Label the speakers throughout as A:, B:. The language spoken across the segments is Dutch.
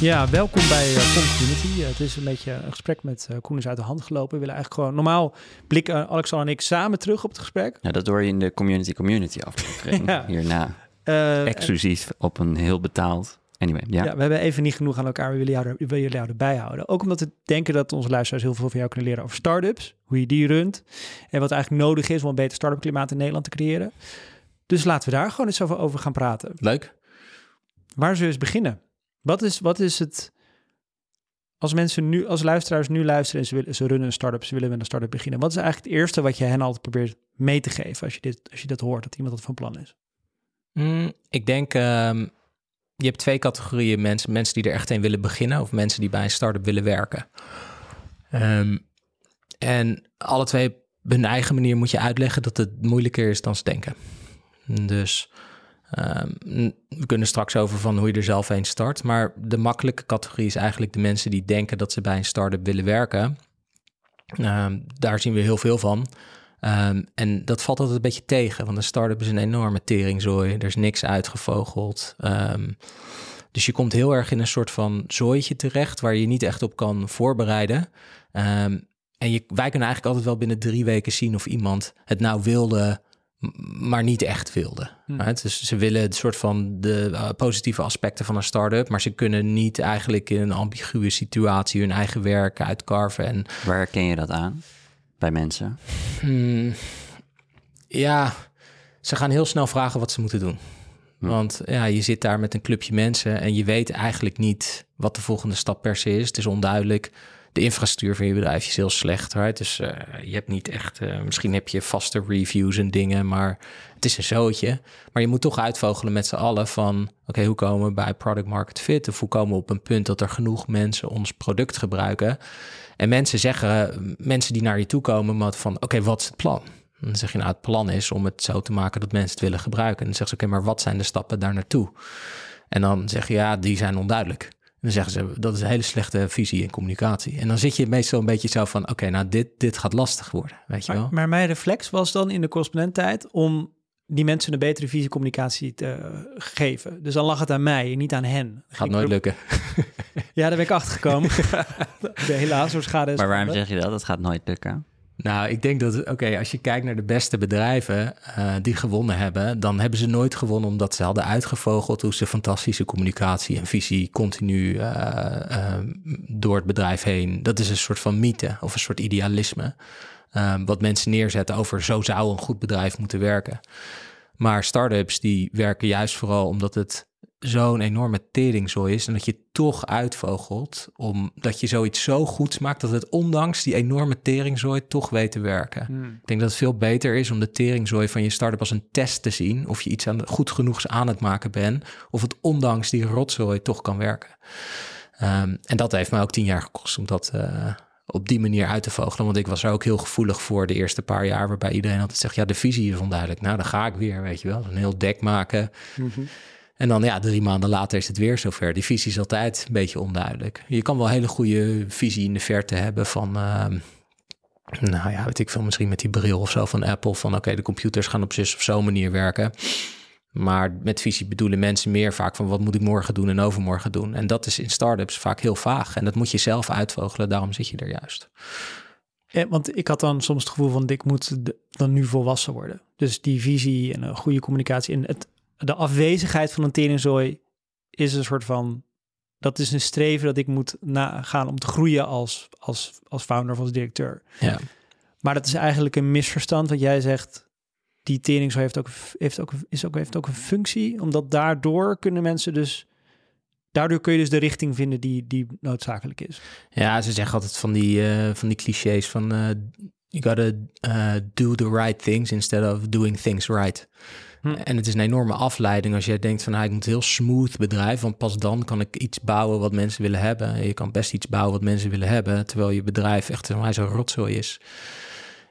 A: Ja, welkom bij uh, Community. het is een beetje een gesprek met uh, Koen is uit de hand gelopen. We willen eigenlijk gewoon normaal blikken Alexander en ik samen terug op het gesprek.
B: Ja, dat hoor je in de Community Community aflevering ja. hierna. Uh, Exclusief op een heel betaald. Anyway, ja.
A: ja. we hebben even niet genoeg aan elkaar. We willen jou, er, we willen jou erbij houden. Ook omdat we denken dat onze luisteraars heel veel van jou kunnen leren over startups. Hoe je die runt. En wat eigenlijk nodig is om een beter start-up klimaat in Nederland te creëren. Dus laten we daar gewoon eens over, over gaan praten.
B: Leuk.
A: Waar zullen we eens beginnen? Wat is, wat is het... Als mensen nu, als luisteraars nu luisteren en ze, willen, ze runnen een start-up, ze willen met een start-up beginnen. Wat is eigenlijk het eerste wat je hen altijd probeert mee te geven als je, dit, als je dat hoort, dat iemand dat van plan is?
C: Mm, ik denk, um, je hebt twee categorieën mensen. Mensen die er echt in willen beginnen of mensen die bij een start-up willen werken. Um, en alle twee op hun eigen manier moet je uitleggen dat het moeilijker is dan ze denken. Dus Ehm, we kunnen straks over van hoe je er zelf heen start. Maar de makkelijke categorie is eigenlijk de mensen die denken dat ze bij een start-up willen werken. Ehm, daar zien we heel veel van. Ehm, en dat valt altijd een beetje tegen, want een start-up is een enorme teringzooi. Er is niks uitgevogeld. dus je komt heel erg in een soort van zooitje terecht waar je niet echt op kan voorbereiden. en je, wij kunnen eigenlijk altijd wel binnen drie weken zien of iemand het nou wilde maar niet echt wilden. Hm. Dus ze willen het soort van de uh, positieve aspecten van een start-up, maar ze kunnen niet eigenlijk in een ambiguë situatie hun eigen werk uitkarven. En...
B: Waar herken je dat aan bij mensen?
C: Hmm, ja, ze gaan heel snel vragen wat ze moeten doen. Hm. Want ja, je zit daar met een clubje mensen en je weet eigenlijk niet wat de volgende stap per se is. Het is onduidelijk de infrastructuur van je bedrijf is heel slecht. Right? Dus uh, je hebt niet echt, uh, misschien heb je vaste reviews en dingen, maar het is een zootje. Maar je moet toch uitvogelen met z'n allen van, oké, hoe komen we bij product market fit? Of hoe komen we op een punt dat er genoeg mensen ons product gebruiken? En mensen zeggen, mensen die naar je toe komen, maar van, oké, wat is het plan? Dan zeg je nou, het plan is om het zo te maken dat mensen het willen gebruiken. En dan zeggen ze, oké, maar wat zijn de stappen daar naartoe? En dan zeg je, ja, die zijn onduidelijk dan zeggen ze, dat is een hele slechte visie en communicatie. En dan zit je meestal een beetje zo van, oké, nou dit, dit gaat lastig worden, weet je
A: maar,
C: wel.
A: Maar mijn reflex was dan in de correspondenttijd om die mensen een betere visie communicatie te geven. Dus dan lag het aan mij, niet aan hen.
C: Gaat nooit lukken.
A: ja, daar ben ik achter gekomen. Helaas, door schade
B: Maar waarom zeg je dat? Het gaat nooit lukken.
C: Nou, ik denk dat, oké, als je kijkt naar de beste bedrijven uh, die gewonnen hebben, dan hebben ze nooit gewonnen omdat ze hadden uitgevogeld hoe ze fantastische communicatie en visie continu uh, uh, door het bedrijf heen. Dat is een soort van mythe of een soort idealisme. wat mensen neerzetten over zo zou een goed bedrijf moeten werken. Maar startups die werken juist vooral omdat het zo'n enorme zo is en dat je toch uitvogelt omdat je zoiets zo goed maakt dat het ondanks die enorme teringzooi toch weet te werken. Hmm. Ik denk dat het veel beter is om de teringzooi van je start-up als een test te zien of je iets aan, goed genoeg aan het maken bent of het ondanks die rotzooi toch kan werken. Um, en dat heeft mij ook tien jaar gekost om dat uh, op die manier uit te vogelen. Want ik was er ook heel gevoelig voor de eerste paar jaar, waarbij iedereen altijd zegt: ja, de visie is onduidelijk. Nou, dan ga ik weer, weet je wel, een heel dek maken. Mm en dan ja, drie maanden later is het weer zover. Die visie is altijd een beetje onduidelijk. Je kan wel hele goede visie in de verte hebben van... Uh, nou ja, weet ik veel, misschien met die bril of zo van Apple... van oké, de computers gaan op zus of zo'n manier werken. Maar met visie bedoelen mensen meer vaak van... wat moet ik morgen doen en overmorgen doen? En dat is in startups vaak heel vaag. En dat moet je zelf uitvogelen, daarom zit je er juist.
A: Want ik had dan soms het gevoel van... ik moet dan nu volwassen worden. Dus die visie en een goede communicatie... en het de afwezigheid van een teringzooi is een soort van... Dat is een streven dat ik moet nagaan om te groeien als, als, als founder of als directeur.
C: Ja.
A: Maar dat is eigenlijk een misverstand, wat jij zegt. Die teringzooi heeft ook, heeft, ook, is ook, heeft ook een functie, omdat daardoor kunnen mensen dus daardoor kun je dus de richting vinden die, die noodzakelijk is.
C: Ja, ze zeggen altijd van die, uh, van die clichés van uh, you gotta uh, do the right things instead of doing things right. Hm. En het is een enorme afleiding als je denkt van nou, ik moet heel smooth bedrijf, want pas dan kan ik iets bouwen wat mensen willen hebben. Je kan best iets bouwen wat mensen willen hebben, terwijl je bedrijf echt zo'n rotzooi is.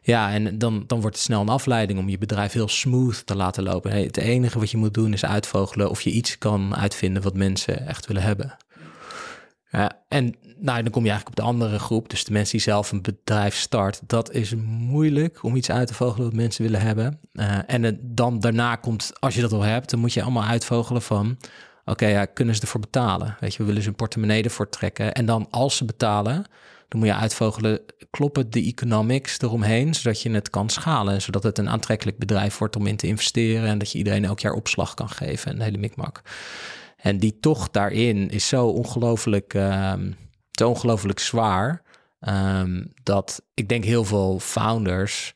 C: Ja, en dan, dan wordt het snel een afleiding om je bedrijf heel smooth te laten lopen. Het enige wat je moet doen is uitvogelen of je iets kan uitvinden wat mensen echt willen hebben. En nou, dan kom je eigenlijk op de andere groep. Dus de mensen die zelf een bedrijf start. Dat is moeilijk om iets uit te vogelen wat mensen willen hebben. Uh, en dan daarna komt, als je dat al hebt, dan moet je allemaal uitvogelen van... Oké, ja, kunnen ze ervoor betalen? Weet je, we willen ze een portemonnee ervoor trekken. En dan als ze betalen, dan moet je uitvogelen, kloppen de economics eromheen, zodat je het kan schalen. Zodat het een aantrekkelijk bedrijf wordt om in te investeren en dat je iedereen elk jaar opslag kan geven en de hele mikmak. En die tocht daarin is zo ongelooflijk, um, zo zwaar, ehm, dat ik denk heel veel founders,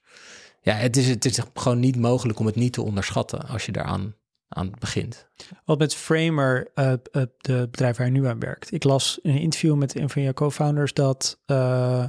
C: ja, het is, het is gewoon niet mogelijk om het niet te onderschatten als je daaraan aan begint.
A: Wat met Framer, uh, de bedrijf waar hij nu aan werkt. Ik las in een interview met een van je co-founders dat, uh,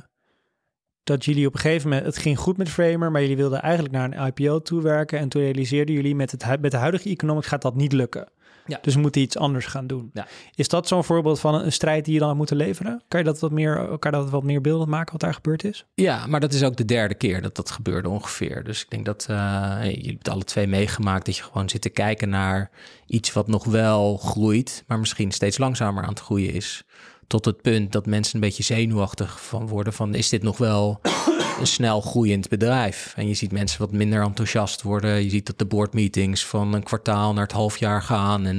A: dat jullie op een gegeven moment, het ging goed met Framer, maar jullie wilden eigenlijk naar een IPO toe werken. En toen realiseerden jullie met, het, met de huidige economics gaat dat niet lukken. Ja. Dus we moeten iets anders gaan doen. Ja. Is dat zo'n voorbeeld van een, strijd die je dan moet moeten leveren? Kan je dat wat meer, kan dat wat meer beelden maken wat daar gebeurd is?
C: Ja, maar dat is ook de derde keer dat dat gebeurde ongeveer. Dus ik denk dat uh, jullie het alle twee meegemaakt dat je gewoon zit te kijken naar iets wat nog wel groeit, maar misschien steeds langzamer aan het groeien is. Tot het punt dat mensen een beetje zenuwachtig van worden van is dit nog wel een snel groeiend bedrijf. En je ziet mensen wat minder enthousiast worden. Je ziet dat de boardmeetings van een kwartaal naar het halfjaar gaan. En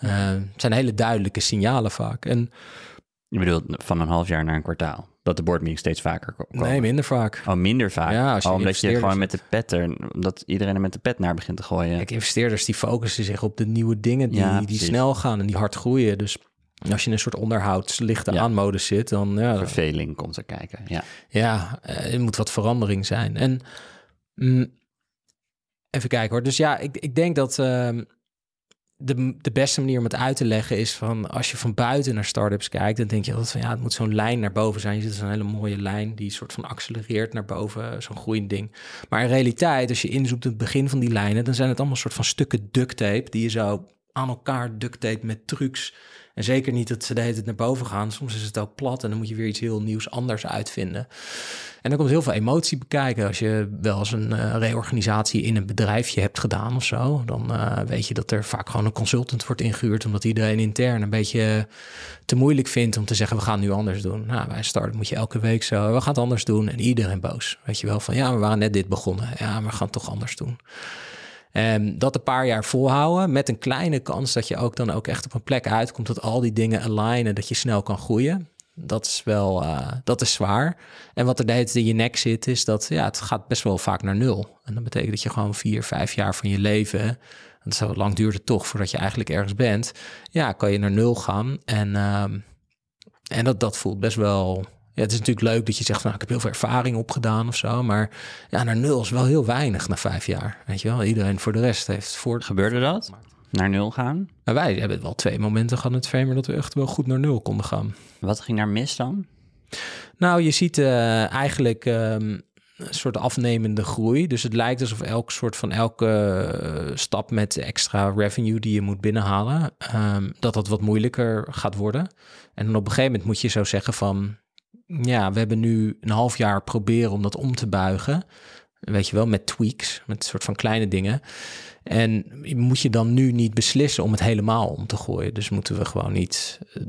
C: uh, het zijn hele duidelijke signalen vaak. En,
B: je bedoelt van een half jaar naar een kwartaal? Dat de boardmeetings steeds vaker komen?
C: Nee, minder vaak.
B: Oh, minder vaak? Ja, als je oh, omdat je gewoon met de pet er, dat iedereen er met de pet naar begint te gooien.
C: Kijk, investeerders die focussen zich op de nieuwe dingen die, die snel gaan en die hard groeien. Dus als je in een soort onderhoudslichte ja. aanmodus zit, dan... Ja,
B: Verveling komt er kijken, ja.
C: Ja, eh, er moet wat verandering zijn. En mm, even kijken hoor. Dus ja, ik, ik denk dat uh, de, de beste manier om het uit te leggen is van... als je van buiten naar startups kijkt, dan denk je altijd van... ja, het moet zo'n lijn naar boven zijn. Je ziet zo'n hele mooie lijn die soort van accelereert naar boven, zo'n groeiend ding. Maar in realiteit, als je inzoekt het begin van die lijnen... dan zijn het allemaal soort van stukken duct tape die je zo aan elkaar duct tape met trucs zeker niet dat ze de hele tijd naar boven gaan. Soms is het ook plat en dan moet je weer iets heel nieuws anders uitvinden. En dan komt heel veel emotie bekijken. Als je wel eens een uh, reorganisatie in een bedrijfje hebt gedaan of zo, dan uh, weet je dat er vaak gewoon een consultant wordt ingehuurd, omdat iedereen intern een beetje te moeilijk vindt om te zeggen: we gaan nu anders doen. Nou, bij start moet je elke week zo, we gaan het anders doen en iedereen boos. Weet je wel van ja, we waren net dit begonnen. Ja, we gaan het toch anders doen. Um, dat een paar jaar volhouden met een kleine kans dat je ook dan ook echt op een plek uitkomt dat al die dingen alignen, dat je snel kan groeien. Dat is wel, uh, dat is zwaar. En wat er de in je nek zit, is dat ja, het gaat best wel vaak naar nul. En dat betekent dat je gewoon vier, vijf jaar van je leven, en zo lang duurt het toch voordat je eigenlijk ergens bent, ja, kan je naar nul gaan. En, um, en dat, dat voelt best wel ja, het is natuurlijk leuk dat je zegt, nou, ik heb heel veel ervaring opgedaan of zo. Maar ja, naar nul is wel heel weinig na vijf jaar. Weet je wel, iedereen voor de rest heeft voor.
B: Gebeurde dat? Naar nul gaan?
C: Maar wij hebben wel twee momenten gehad in het framer dat we echt wel goed naar nul konden gaan.
B: Wat ging daar mis dan?
C: Nou, je ziet uh, eigenlijk um, een soort afnemende groei. Dus het lijkt alsof elk soort van elke uh, stap met extra revenue die je moet binnenhalen, um, dat dat wat moeilijker gaat worden. En dan op een gegeven moment moet je zo zeggen van ja, we hebben nu een half jaar proberen om dat om te buigen. Weet je wel, met tweaks, met een soort van kleine dingen. En moet je dan nu niet beslissen om het helemaal om te gooien? Dus moeten we gewoon niet eh,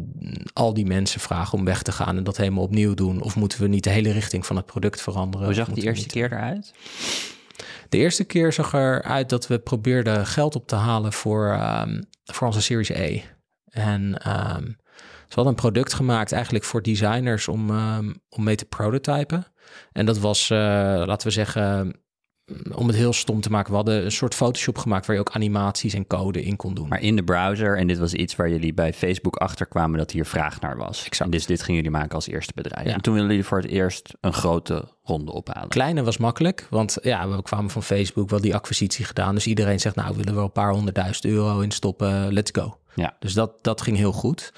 C: al die mensen vragen om weg te gaan en dat helemaal opnieuw doen? Of moeten we niet de hele richting van het product veranderen?
B: Hoe zag de eerste keer eruit?
C: De eerste keer zag eruit dat we probeerden geld op te halen voor, um, voor onze Series E. En um, ze hadden een product gemaakt eigenlijk voor designers om, ehm, om mee te prototypen. En dat was, uh, laten we zeggen, om het heel stom te maken, we hadden een soort Photoshop gemaakt waar je ook animaties en code in kon doen.
B: Maar in de browser, en dit was iets waar jullie bij Facebook achterkwamen dat hier vraag naar was. Exact. En dus dit gingen jullie maken als eerste bedrijf. En toen wilden jullie voor het eerst een grote ronde ophalen.
C: Kleine was makkelijk, want ja, we kwamen van Facebook, wel die acquisitie gedaan. Dus iedereen zegt, nou, we willen wel een paar honderdduizend euro in stoppen, let's go. Ja. Dus dat, dat ging heel goed.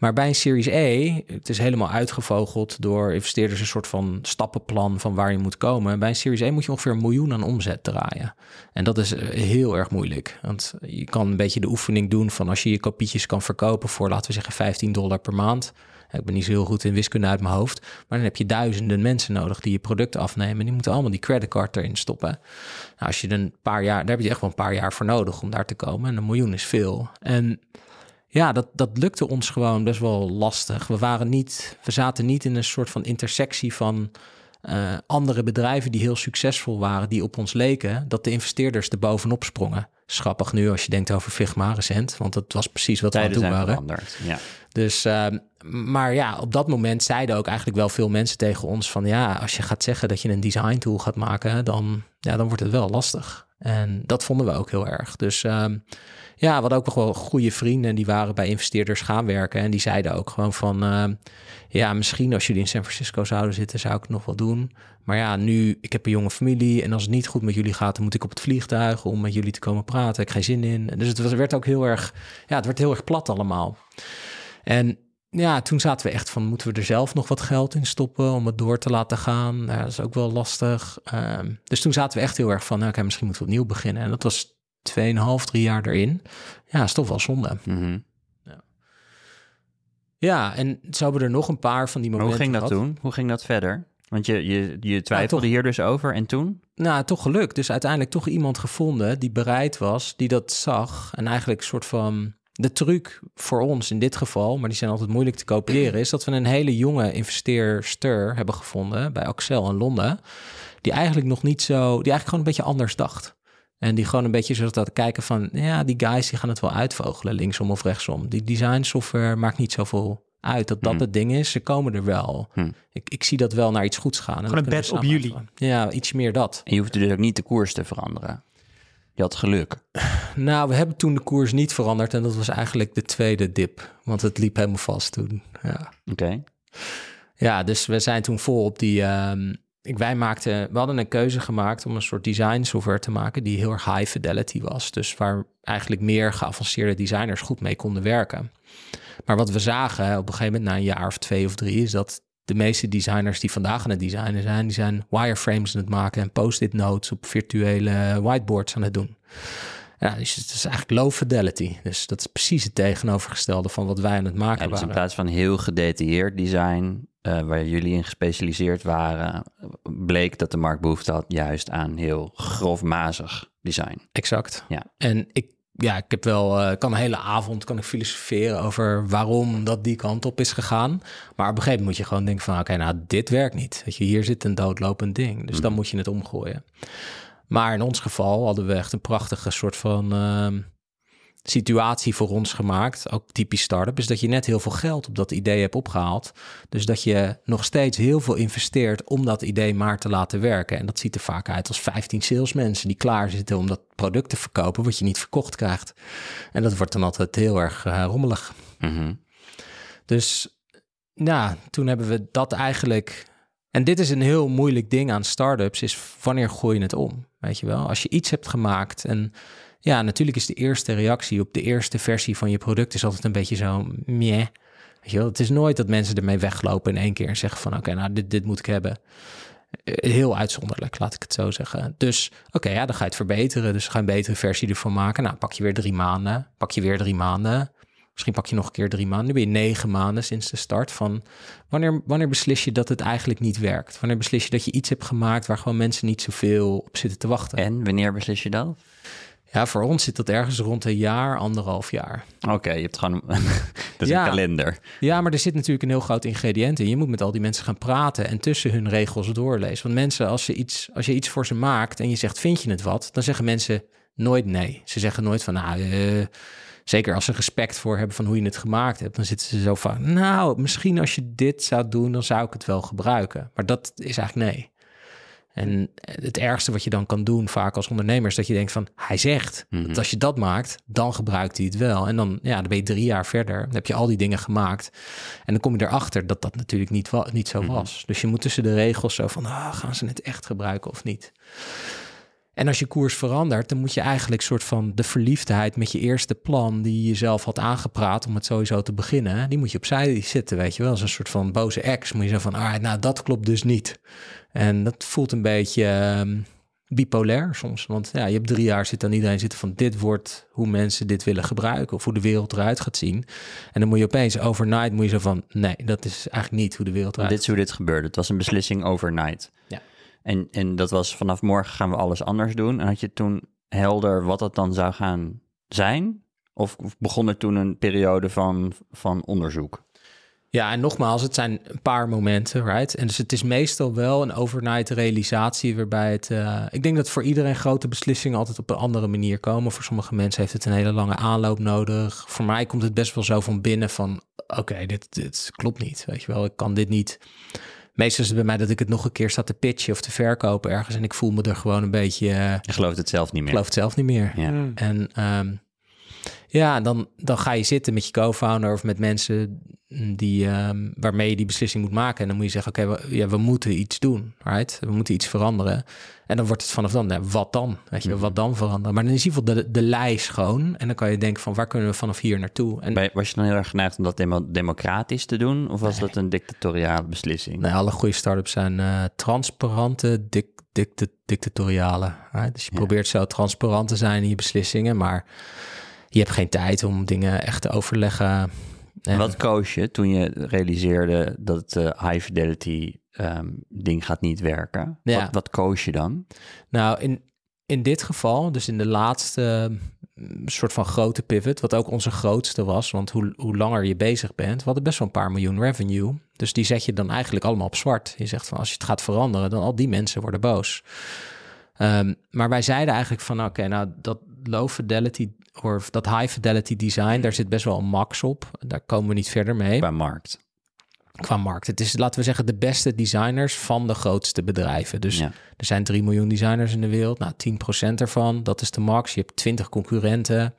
C: Maar bij een Series E, het is helemaal uitgevogeld door investeerders een soort van stappenplan van waar je moet komen. Bij een Series E moet je ongeveer een miljoen aan omzet draaien. En dat is eh, heel erg moeilijk. Want je kan een beetje de oefening doen van als je je kopietjes kan verkopen voor, laten we zeggen, 15 dollar per maand. Ik ben niet zo heel goed in wiskunde uit mijn hoofd. Maar dan heb je duizenden mensen nodig die je product afnemen. Die moeten allemaal die creditcard erin stoppen. Nou, als je een paar jaar, daar heb je echt wel een paar jaar voor nodig om daar te komen. En een miljoen is veel. En ja, dat, dat lukte ons gewoon best wel lastig. We, waren niet, we zaten niet in een soort van intersectie van uh, andere bedrijven die heel succesvol waren, die op ons leken, dat de investeerders er bovenop sprongen. Schappig nu als je denkt over Figma recent, want dat was precies wat
B: Tijden
C: we aan doen waren.
B: veranderd. Ja.
C: Dus, ehm, maar ja, op dat moment zeiden ook eigenlijk wel veel mensen tegen ons van ja, als je gaat zeggen dat je een design tool gaat maken, dan, ja, dan wordt het wel lastig. En dat vonden we ook heel erg. Dus ehm, ja, hadden ook nog wel goede vrienden en die waren bij investeerders gaan werken. En die zeiden ook gewoon van ehm, ja, misschien als jullie in San Francisco zouden zitten, zou ik het nog wel doen. Maar ja, nu, ik heb een jonge familie en als het niet goed met jullie gaat, dan moet ik op het vliegtuig om met jullie te komen praten. Ik heb geen zin in. Dus het werd ook heel erg, ja, het werd heel erg plat allemaal. En ja, toen zaten we echt van, moeten we er zelf nog wat geld in stoppen om het door te laten gaan? Dat is ook wel lastig. Ehm, dus toen zaten we echt heel erg van, nou, oké, misschien moeten we opnieuw beginnen. En dat was 2,5, 3 jaar erin. Ja, is toch wel zonde.
B: Mhm.
C: Ja, en zo hebben we er nog een paar van die
B: Maar
C: momenten
B: hoe ging dat
C: gehad.
B: toen? Hoe ging dat verder? Want je, je, je twijfelde hier dus over en toen?
C: Nou, toch gelukt. Dus uiteindelijk toch iemand gevonden die bereid was, die dat zag. En eigenlijk een soort van de truc voor ons in dit geval, maar die zijn altijd moeilijk te kopiëren, is dat we een hele jonge investeerster hebben gevonden bij Axel in Londen. Die eigenlijk nog niet zo, die eigenlijk gewoon een beetje anders dacht. En die gewoon een beetje zo dat kijken van, ja, die guys die gaan het wel uitvogelen, linksom of rechtsom. Die design software maakt niet zoveel uit dat dat
B: Mhm.
C: het ding is. Ze komen er wel.
B: Hm.
C: Ik, ik zie dat wel naar iets goeds gaan. En
A: Gewoon een bet op jullie.
C: Ja, iets meer dat.
B: En je hoefde dus ook niet de koers te veranderen. Je had geluk.
C: Nou, we hebben toen de koers niet veranderd en dat was eigenlijk de tweede dip, want het liep helemaal vast toen. Ja,
B: Oké.
C: ja dus we zijn toen vol op die. ehm, ik, wij maakten, we hadden een keuze gemaakt om een soort design software te maken die heel erg high fidelity was. Dus waar eigenlijk meer geavanceerde designers goed mee konden werken. Maar wat we zagen op een gegeven moment na een jaar of twee of drie is dat de meeste designers die vandaag aan het designen zijn, die zijn wireframes aan het maken en post-it notes op virtuele whiteboards aan het doen. Ja, dus het is eigenlijk low fidelity. Dus dat is precies het tegenovergestelde van wat wij aan het maken
B: Ja, dus in
C: waren.
B: plaats van heel gedetailleerd design, eh, waar jullie in gespecialiseerd waren, bleek dat de markt behoefte had juist aan heel grofmazig design.
C: Exact.
B: Ja.
C: En ik, ja, ik heb wel, eh, kan een hele avond kan ik filosoferen over waarom dat die kant op is gegaan. Maar op een gegeven moment moet je gewoon denken van, oké, nou, dit werkt niet. Weet je, hier zit een doodlopend ding. Dus dan moet je het omgooien. Maar in ons geval hadden we echt een prachtige soort van ehm, situatie voor ons gemaakt. Ook typisch start-up, is dat je net heel veel geld op dat idee hebt opgehaald. Dus dat je nog steeds heel veel investeert om dat idee maar te laten werken. En dat ziet er vaak uit als 15 salesmensen die klaar zitten om dat product te verkopen, wat je niet verkocht krijgt. En dat wordt dan altijd heel erg eh, rommelig.
B: Mhm.
C: Dus ja, toen hebben we dat eigenlijk. En dit is een heel moeilijk ding aan startups, is wanneer gooi je het om? Weet je wel, als je iets hebt gemaakt en ja, natuurlijk is de eerste reactie op de eerste versie van je product is altijd een beetje zo meh. Weet je wel, het is nooit dat mensen ermee weglopen in één keer en zeggen van oké, nou dit, dit moet ik hebben. Eh, Heel uitzonderlijk, laat ik het zo zeggen. Dus oké, ja, dan ga je het verbeteren. Dus ga een betere versie ervan maken. Nou, pak je weer drie maanden. Pak je weer drie maanden. Misschien pak je nog een keer drie maanden. Nu ben je negen maanden sinds de start van... Wanneer, wanneer beslis je dat het eigenlijk niet werkt? Wanneer beslis je dat je iets hebt gemaakt... waar gewoon mensen niet zoveel op zitten te wachten?
B: En wanneer beslis je dat?
C: Ja, voor ons zit dat ergens rond een jaar, anderhalf jaar.
B: Oké, je hebt gewoon dat is
C: Ja.
B: een kalender.
C: Ja, maar er zit natuurlijk een heel groot ingrediënt in. Je moet met al die mensen gaan praten en tussen hun regels doorlezen. Want mensen, als, ze iets, als je iets voor ze maakt en je zegt, vind je het wat? Dan zeggen mensen nooit nee. Ze zeggen nooit van, nou, eh, zeker als ze respect voor hebben van hoe je het gemaakt hebt. Dan zitten ze zo van, nou, misschien als je dit zou doen, dan zou ik het wel gebruiken. Maar dat is eigenlijk nee. En het ergste wat je dan kan doen, vaak als ondernemer, is dat je denkt van hij zegt
B: Mhm.
C: dat als je dat maakt, dan gebruikt hij het wel. En dan, ja, dan ben je drie jaar verder, dan heb je al die dingen gemaakt. En dan kom je erachter dat dat natuurlijk niet, niet zo
B: Mhm.
C: was. Dus je moet tussen de regels zo van, ah, gaan ze het echt gebruiken of niet? En als je koers verandert, dan moet je eigenlijk soort van de verliefdheid met je eerste plan die je jezelf had aangepraat om het sowieso te beginnen, die moet je opzij zitten, weet je wel. Als een soort van boze ex moet je zo van, ah, nou dat klopt dus niet. En dat voelt een beetje ehm, bipolair soms. Want ja, je hebt drie jaar zit aan iedereen zitten van dit wordt hoe mensen dit willen gebruiken of hoe de wereld eruit gaat zien. En dan moet je opeens overnight moet je zo van nee, dat is eigenlijk niet hoe de wereld eruit
B: dit is hoe dit gebeurde. Het was een beslissing overnight.
C: Ja.
B: En, en dat was vanaf morgen gaan we alles anders doen. En had je toen helder wat dat dan zou gaan zijn? Of begon er toen een periode van, van onderzoek?
C: Ja, en nogmaals, het zijn een paar momenten, right? En dus het is meestal wel een overnight realisatie waarbij het... Uh, ik denk dat voor iedereen grote beslissingen altijd op een andere manier komen. Voor sommige mensen heeft het een hele lange aanloop nodig. Voor mij komt het best wel zo van binnen van... oké, dit, dit klopt niet, weet je wel. Ik kan dit niet... Meestal is het bij mij dat ik het nog een keer sta te pitchen of te verkopen ergens... en ik voel me er gewoon een beetje... Uh,
B: je gelooft het zelf niet meer.
C: geloof het zelf niet meer. Ja. Mm. En... Um, ja, dan, dan ga je zitten met je co-founder of met mensen die, um, waarmee je die beslissing moet maken. En dan moet je zeggen, oké, we, ja, we moeten iets doen, right? We moeten iets veranderen. En dan wordt het vanaf dan, ja, wat dan? Weet je, mm wat dan veranderen? Maar dan is in ieder geval de, de lijst schoon. En dan kan je denken van, waar kunnen we vanaf hier naartoe? En,
B: was je dan heel erg geneigd om dat democratisch te doen? Of was dat een dictatoriale beslissing?
C: Nee, alle goede start-ups zijn uh, transparante, dik, dictatoriale. Right? Dus je probeert zo transparant te zijn in je beslissingen, maar je hebt geen tijd om dingen echt te overleggen.
B: En wat koos je toen je realiseerde dat het uh, high fidelity um, ding gaat niet werken? Ja. Wat, wat koos je dan?
C: Nou, in, in dit geval, dus in de laatste mm, soort van grote pivot, wat ook onze grootste was, want hoe, hoe langer je bezig bent, we hadden best wel een paar miljoen revenue. Dus die zet je dan eigenlijk allemaal op zwart. Je zegt van als je het gaat veranderen, dan al die mensen worden boos. Um, maar wij zeiden eigenlijk van oké, nou dat low fidelity of dat high fidelity design, daar zit best wel een max op. Daar komen we niet verder mee.
B: Qua markt.
C: Qua markt. Het is, laten we zeggen, de beste designers van de grootste bedrijven. Dus er zijn 3 miljoen designers in de wereld. Nou, 10% ervan, dat is de max. Je hebt 20 concurrenten.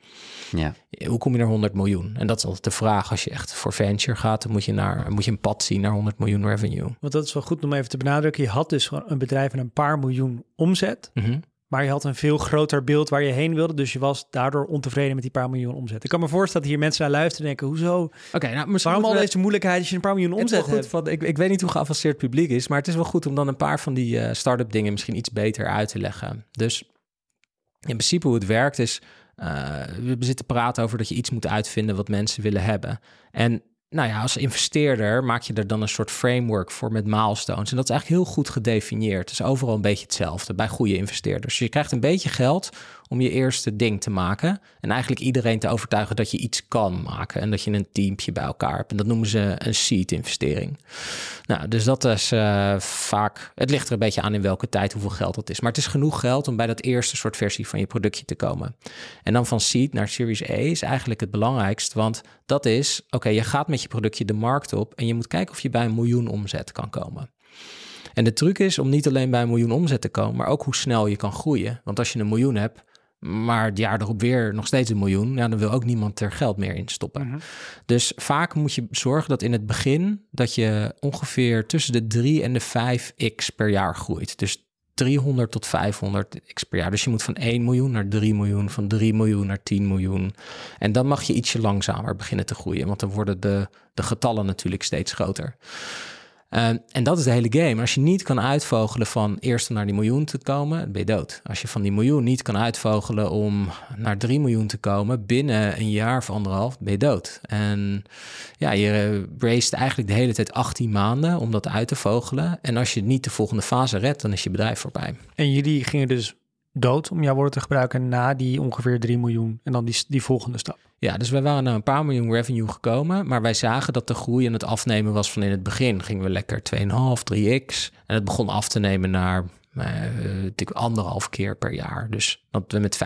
C: Ja. Hoe kom je naar 100 miljoen? En dat is altijd de vraag. Als je echt voor venture gaat, dan moet je, naar, moet je een pad zien naar 100 miljoen revenue.
A: Want dat is wel goed om even te benadrukken. Je had dus een bedrijf met een paar miljoen omzet. Mm maar je had een veel groter beeld waar je heen wilde. Dus je was daardoor ontevreden met die paar miljoen omzet. Ik kan me voorstellen dat hier mensen naar luisteren en denken... hoezo? Oké, nou, waarom al deze moeilijkheid als je een paar miljoen omzet hebt?
C: Ik, ik weet niet hoe geavanceerd publiek is... maar het is wel goed om dan een paar van die uh, start-up dingen... misschien iets beter uit te leggen. Dus in principe hoe het werkt is... Uh, we zitten praten over dat je iets moet uitvinden wat mensen willen hebben. En nou ja, als investeerder maak je er dan een soort framework voor met milestones. En dat is eigenlijk heel goed gedefinieerd. Het is overal een beetje hetzelfde bij goede investeerders. Dus je krijgt een beetje geld om je eerste ding te maken. En eigenlijk iedereen te overtuigen dat je iets kan maken. En dat je een teampje bij elkaar hebt. En dat noemen ze een seed-investering. Nou, dus dat is uh, vaak. Het ligt er een beetje aan in welke tijd, hoeveel geld dat is. Maar het is genoeg geld om bij dat eerste soort versie van je productje te komen. En dan van seed naar Series A is eigenlijk het belangrijkst. Want dat is, oké, je gaat met je productje de markt op. En je moet kijken of je bij een miljoen omzet kan komen. En de truc is om niet alleen bij een miljoen omzet te komen, maar ook hoe snel je kan groeien. Want als je een miljoen hebt, maar het jaar erop weer nog steeds een miljoen, ja, dan wil ook niemand er geld meer in stoppen. Mhm. Dus vaak moet je zorgen dat in het begin dat je ongeveer tussen de 3 en de 5x per jaar groeit. Dus 300 tot 500 x per jaar. Dus je moet van 1 miljoen naar 3 miljoen, van 3 miljoen naar 10 miljoen. En dan mag je ietsje langzamer beginnen te groeien, want dan worden de, de getallen natuurlijk steeds groter. Uh, en dat is de hele game. Als je niet kan uitvogelen van eerst naar die miljoen te komen, ben je dood. Als je van die miljoen niet kan uitvogelen om naar 3 miljoen te komen binnen een jaar of anderhalf, ben je dood. En ja, je raced eigenlijk de hele tijd 18 maanden om dat uit te vogelen. En als je niet de volgende fase redt, dan is je bedrijf voorbij.
A: En jullie gingen dus dood, om jouw woorden te gebruiken, na die ongeveer 3 miljoen en dan die, die volgende stap.
C: Ja, dus wij waren naar een paar miljoen revenue gekomen, maar wij zagen dat de groei en het afnemen was van in het begin. Gingen we lekker 2,5, 3x en het begon af te nemen naar uh, anderhalf keer per jaar. Dus dat we met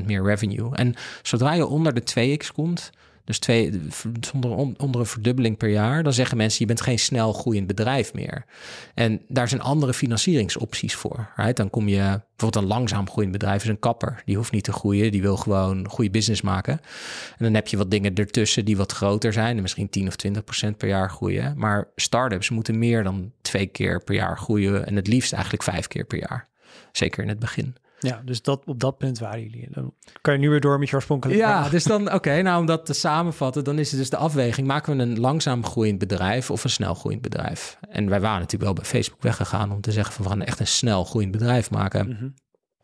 C: 50% meer revenue. En zodra je onder de 2x komt, dus twee, zonder onder een verdubbeling per jaar, dan zeggen mensen: je bent geen snel groeiend bedrijf meer. En daar zijn andere financieringsopties voor. Right? Dan kom je bijvoorbeeld een langzaam groeiend bedrijf is een kapper. Die hoeft niet te groeien, die wil gewoon goede business maken. En dan heb je wat dingen ertussen die wat groter zijn, en misschien 10 of 20 procent per jaar groeien. Maar startups moeten meer dan twee keer per jaar groeien en het liefst eigenlijk vijf keer per jaar. Zeker in het begin.
A: Ja, dus dat, op dat punt waren jullie. Dan kan je nu weer door met je oorspronkelijke
C: Ja, dus dan, oké, nou om dat te samenvatten, dan is het dus de afweging. Maken we een langzaam groeiend bedrijf of een snel groeiend bedrijf? En wij waren natuurlijk wel bij Facebook weggegaan om te zeggen van we gaan echt een snel groeiend bedrijf maken. Mhm.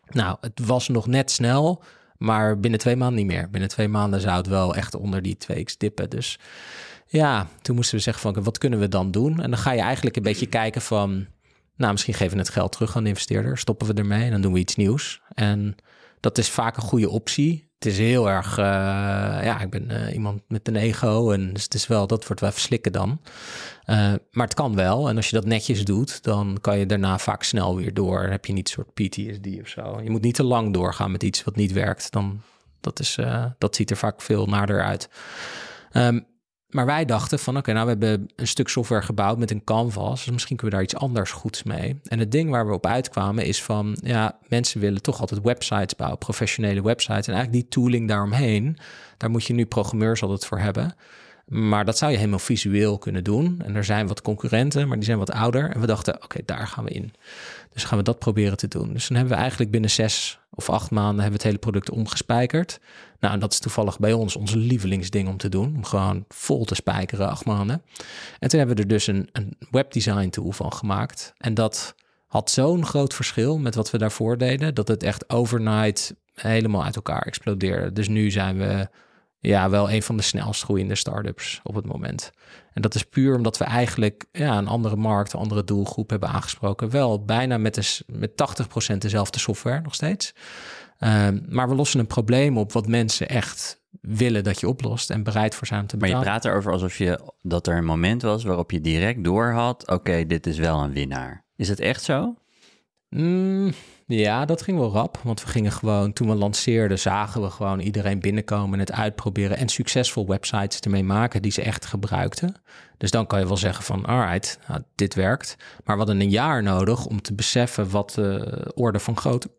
C: Nou, het was nog net snel, maar binnen twee maanden niet meer. Binnen twee maanden zou het wel echt onder die 2x dippen. Dus ja, toen moesten we zeggen van wat kunnen we dan doen? En dan ga je eigenlijk een beetje kijken van nou, misschien geven we het geld terug aan de investeerder, stoppen we ermee en dan doen we iets nieuws. En dat is vaak een goede optie. het is heel erg, uh, ja, ik ben uh, iemand met een ego en dus het is wel, dat wordt wel verslikken dan. Uh, maar het kan wel en als je dat netjes doet, dan kan je daarna vaak snel weer door. Heb je niet een soort PTSD of zo. Je moet niet te lang doorgaan met iets wat niet werkt. Dan, dat, is, dat ziet er vaak veel nader uit. Um, maar wij dachten van oké, nou we hebben een stuk software gebouwd met een canvas. Dus misschien kunnen we daar iets anders goeds mee. En het ding waar we op uitkwamen is van ja, mensen willen toch altijd websites bouwen, professionele websites. En eigenlijk die tooling daaromheen, daar moet je nu programmeurs altijd voor hebben. Maar dat zou je helemaal visueel kunnen doen. En er zijn wat concurrenten, maar die zijn wat ouder. En we dachten, oké, daar gaan we in. Dus gaan we dat proberen te doen. Dus dan hebben we eigenlijk binnen zes of acht maanden hebben we het hele product omgespijkerd. Nou, dat is toevallig bij ons ons lievelingsding om te doen. Om gewoon vol te spijkeren, acht maanden. En toen hebben we er dus een, een webdesign tool van gemaakt. En dat had zo'n groot verschil met wat we daarvoor deden, dat het echt overnight helemaal uit elkaar explodeerde. Dus nu zijn we ja, wel een van de snelst groeiende startups op het moment. En dat is puur omdat we eigenlijk ja, een andere markt, een andere doelgroep hebben aangesproken. Wel bijna met, de, met 80% dezelfde software nog steeds. Ehm, maar we lossen een probleem op wat mensen echt willen dat je oplost en bereid voor zijn te betalen.
B: Maar je praat erover alsof je dat er een moment was waarop je direct door had: oké, dit is wel een winnaar. Is het echt zo?
C: Mm, ja, dat ging wel rap. Want we gingen gewoon, toen we lanceerden, zagen we gewoon iedereen binnenkomen, het uitproberen en succesvol websites ermee maken die ze echt gebruikten. Dus dan kan je wel zeggen van, alright, nou, dit werkt. Maar we hadden een jaar nodig om te beseffen wat de orde van grootte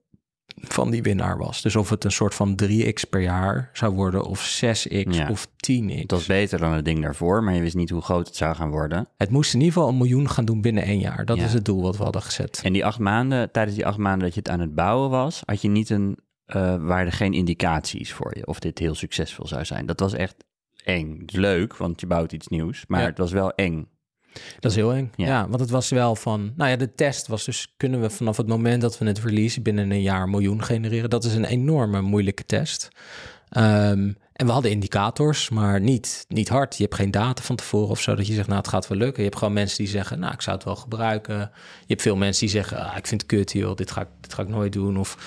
C: van die winnaar was. Dus of het een soort van 3x per jaar zou worden, of 6x of 10x.
B: Dat was beter dan het ding daarvoor, maar je wist niet hoe groot het zou gaan worden.
C: Het moest in ieder geval een miljoen gaan doen binnen één jaar. Dat is het doel wat we hadden gezet.
B: En die acht maanden, tijdens die acht maanden dat je het aan het bouwen was, had je niet een, uh, waren er geen indicaties voor je of dit heel succesvol zou zijn. Dat was echt eng. leuk, want je bouwt iets nieuws, maar het was wel eng.
C: Dat is heel eng. Ja. want het was wel van. Nou ja, de test was dus: kunnen we vanaf het moment dat we het release binnen een jaar een miljoen genereren? Dat is een enorme moeilijke test. Ehm, en we hadden indicators, maar niet, niet hard. Je hebt geen data van tevoren of zo dat je zegt, nou, het gaat wel lukken. Je hebt gewoon mensen die zeggen, nou, ik zou het wel gebruiken. Je hebt veel mensen die zeggen, ah, ik vind het kut, joh, dit ga, ik, dit ga ik nooit doen. Of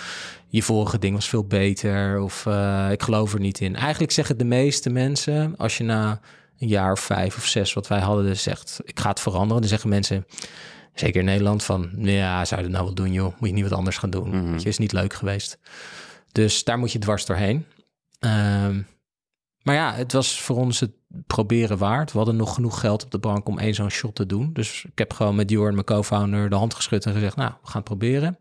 C: je vorige ding was veel beter. Of uh, ik geloof er niet in. Eigenlijk zeggen de meeste mensen, als je na een jaar of vijf of zes wat wij hadden, dus zegt ik ga het veranderen. Dan zeggen mensen, zeker in Nederland, van ja, zou je het nou wel doen joh? Moet je niet wat anders gaan doen? Mm is niet leuk geweest. Dus daar moet je dwars doorheen. Um, maar ja, het was voor ons het proberen waard. We hadden nog genoeg geld op de bank om één zo'n shot te doen. Dus ik heb gewoon met Jorn, mijn co-founder, de hand geschud en gezegd, nou, we gaan het proberen.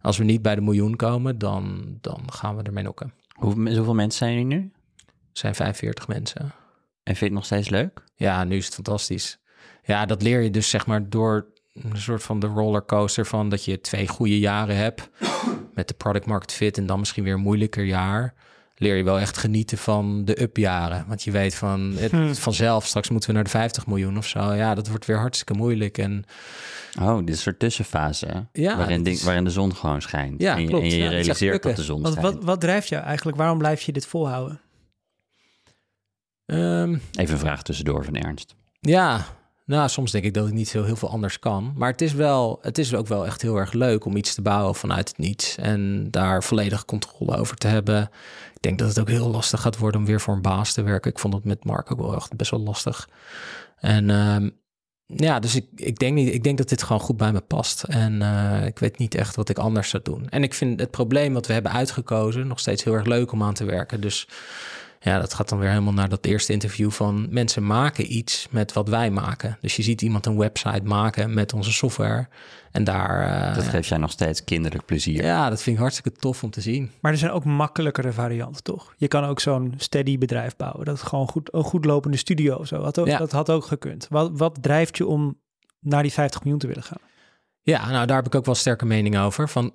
C: Als we niet bij de miljoen komen, dan, dan gaan we ermee nokken.
B: hoeveel mensen zijn er nu?
C: Er zijn 45 mensen.
B: En vind je het nog steeds leuk?
C: Ja, nu is het fantastisch. Ja, dat leer je dus zeg maar door een soort van de rollercoaster van dat je twee goede jaren hebt met de product market fit en dan misschien weer een moeilijker jaar. Leer je wel echt genieten van de upjaren. Want je weet van het, hmm. vanzelf, straks moeten we naar de 50 miljoen of zo. Ja, dat wordt weer hartstikke moeilijk. En,
B: oh, dit is een soort tussenfase. Ja, waarin, waarin de zon gewoon schijnt. Ja, en, je, klopt. En je realiseert dat de zon schijnt.
A: Wat, wat drijft jou eigenlijk? Waarom blijf je dit volhouden?
B: Um, Even een vraag tussendoor van Ernst.
C: Ja, nou, soms denk ik dat ik niet zo heel veel anders kan. Maar het is, wel, het is ook wel echt heel erg leuk om iets te bouwen vanuit het niets. En daar volledig controle over te hebben. Ik denk dat het ook heel lastig gaat worden om weer voor een baas te werken. Ik vond het met Mark ook wel echt best wel lastig. En um, ja, dus ik, ik, denk niet, ik denk dat dit gewoon goed bij me past. En uh, ik weet niet echt wat ik anders zou doen. En ik vind het probleem wat we hebben uitgekozen nog steeds heel erg leuk om aan te werken. Dus ja, dat gaat dan weer helemaal naar dat eerste interview van mensen maken iets met wat wij maken. Dus je ziet iemand een website maken met onze software en daar...
B: Uh, dat geeft jij nog steeds kinderlijk plezier.
C: Ja, dat vind ik hartstikke tof om te zien.
A: Maar er zijn ook makkelijkere varianten, toch? Je kan ook zo'n steady bedrijf bouwen. Dat is gewoon goed, een goed lopende studio of zo. Had ook, Dat had ook gekund. Wat, wat drijft je om naar die 50 miljoen te willen gaan?
C: Ja, nou daar heb ik ook wel sterke mening over. Van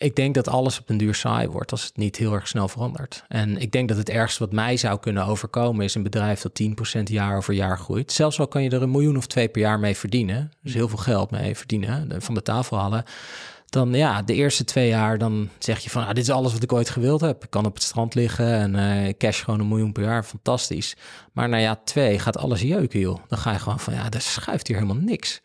C: ik denk dat alles op een duur saai wordt als het niet heel erg snel verandert. En ik denk dat het ergste wat mij zou kunnen overkomen is een bedrijf dat 10% jaar over jaar groeit. Zelfs al kan je er een miljoen of twee per jaar mee verdienen, dus heel veel geld mee verdienen, van de tafel halen. Dan ja, de eerste twee jaar dan zeg je van, ah, dit is alles wat ik ooit gewild heb. Ik kan op het strand liggen en uh, cash gewoon een miljoen per jaar, fantastisch. Maar na jaar twee gaat alles jeuken, joh. Dan ga je gewoon van, ja, er schuift hier helemaal niks.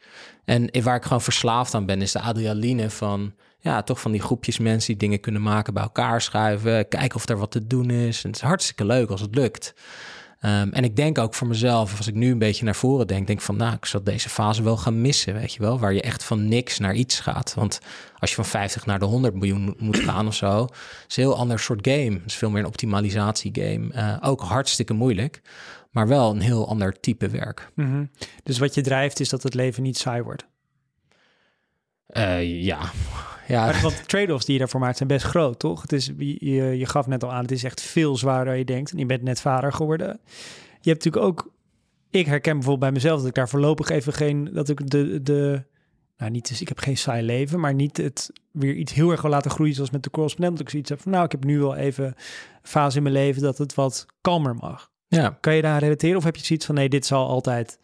C: En waar ik gewoon verslaafd aan ben, is de adrenaline van ja, toch van die groepjes mensen die dingen kunnen maken, bij elkaar schuiven, kijken of er wat te doen is. En het is hartstikke leuk als het lukt. Ehm, en ik denk ook voor mezelf, als ik nu een beetje naar voren denk, denk van, nou, ik zal deze fase wel gaan missen, weet je wel, waar je echt van niks naar iets gaat. Want als je van 50 naar de 100 miljoen moet gaan of zo, is een heel ander soort game. Het is veel meer een optimalisatiegame. Uh, ook hartstikke moeilijk, maar wel een heel ander type werk.
A: Mhm. Dus wat je drijft is dat het leven niet saai wordt.
C: Uh, ja. Ja.
A: Want de trade-offs die je daarvoor maakt zijn best groot, toch? Het is, je, je gaf net al aan, het is echt veel zwaarder dan je denkt. En je bent net vader geworden. Je hebt natuurlijk ook... Ik herken bijvoorbeeld bij mezelf dat ik daar voorlopig even geen... Dat ik de... de nou, niet dus ik heb geen saai leven, maar niet het weer iets heel erg wil laten groeien zoals met de correspondent. Dat ik zoiets heb van, nou, ik heb nu wel even een fase in mijn leven dat het wat kalmer mag.
C: Ja.
A: Kan je daar relateren of heb je zoiets van, nee, dit zal altijd...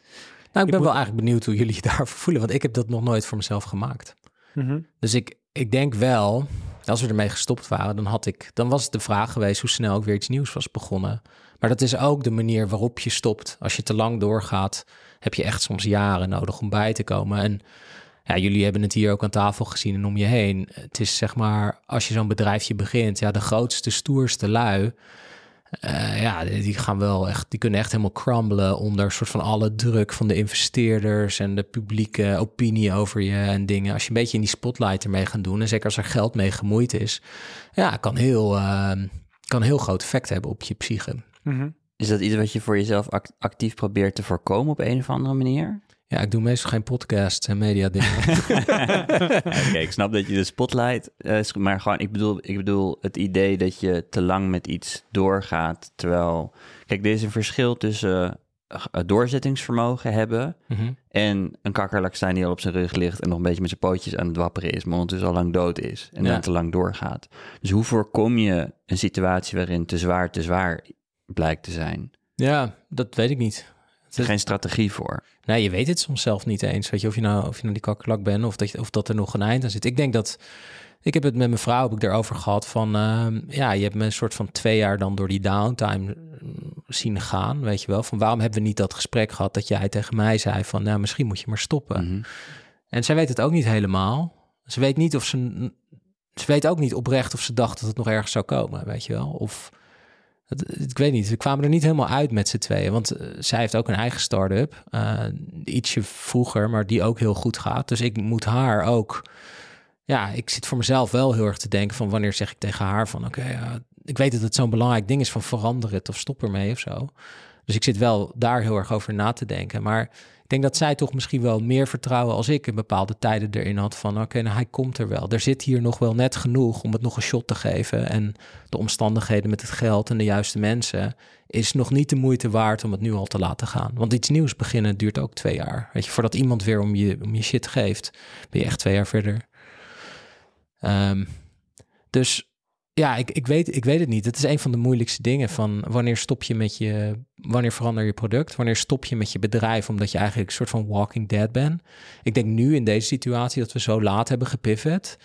C: Nou, ik ben wel eigenlijk benieuwd hoe jullie je daarvoor voelen, want ik heb dat nog nooit voor mezelf gemaakt.
A: Mhm.
C: Dus ik, ik denk wel, als we ermee gestopt waren, dan, had ik, dan was het de vraag geweest hoe snel ik weer iets nieuws was begonnen. Maar dat is ook de manier waarop je stopt. Als je te lang doorgaat, heb je echt soms jaren nodig om bij te komen. En ja, jullie hebben het hier ook aan tafel gezien en om je heen. Het is zeg maar, als je zo'n bedrijfje begint, ja, de grootste, stoerste lui uh, ja, die gaan wel echt, die kunnen echt helemaal crumblen onder soort van alle druk van de investeerders en de publieke opinie over je en dingen. Als je een beetje in die spotlight ermee gaan doen, en zeker als er geld mee gemoeid is, ja, kan heel, uh, kan heel groot effect hebben op je psyche.
A: Mm -hmm.
B: Is dat iets wat je voor jezelf act actief probeert te voorkomen op een of andere manier?
C: Ja, ik doe meestal geen podcasts en media dingen.
B: Oké, ik snap dat je de spotlight, uh, maar gewoon, ik bedoel, ik bedoel het idee dat je te lang met iets doorgaat, terwijl, kijk, er is een verschil tussen uh, doorzettingsvermogen hebben
C: mm -hmm.
B: en een kakkerlak staan die al op zijn rug ligt en nog een beetje met zijn pootjes aan het wapperen is, maar ondertussen al lang dood is en
C: Ja.
B: dan te lang doorgaat. Dus hoe voorkom je een situatie waarin te zwaar te zwaar blijkt te zijn?
C: ja, dat weet ik niet.
B: Is geen strategie voor.
C: Nee, je weet het soms zelf niet eens. Weet je, of je nou, of je nou die kakkerlak bent of dat, je, of dat er nog een eind aan zit. Ik denk dat. Ik heb het met mijn vrouw heb ik erover gehad van. Uh, ja, je hebt me een soort van twee jaar dan door die downtime zien gaan. Weet je wel. Van waarom hebben we niet dat gesprek gehad dat jij tegen mij zei van. Nou, misschien moet je maar stoppen.
B: Mm -hmm.
C: En zij weet het ook niet helemaal. Ze weet niet of ze. Ze weet ook niet oprecht of ze dacht dat het nog ergens zou komen. Weet je wel. Of ik weet niet, we kwamen er niet helemaal uit met z'n tweeën. Want uh, zij heeft ook een eigen start-up. Uh, ietsje vroeger, maar die ook heel goed gaat. Dus ik moet haar ook... Ja, ik zit voor mezelf wel heel erg te denken van... wanneer zeg ik tegen haar van... oké, uh, ik weet dat het zo'n belangrijk ding is van verander het of stop ermee of zo. Dus ik zit wel daar heel erg over na te denken. Maar denk dat zij toch misschien wel meer vertrouwen als ik in bepaalde tijden erin had van oké, nou hij komt er wel. Er zit hier nog wel net genoeg om het nog een shot te geven en de omstandigheden met het geld en de juiste mensen is nog niet de moeite waard om het nu al te laten gaan. Want iets nieuws beginnen duurt ook twee jaar. Weet je, voordat iemand weer om je, om je shit geeft, ben je echt twee jaar verder. Um, dus ja, ik, ik, weet, ik weet het niet. Het is een van de moeilijkste dingen van wanneer stop je met je, wanneer verander je product, wanneer stop je met je bedrijf omdat je eigenlijk een soort van walking dead bent. Ik denk nu in deze situatie dat we zo laat hebben gepivot,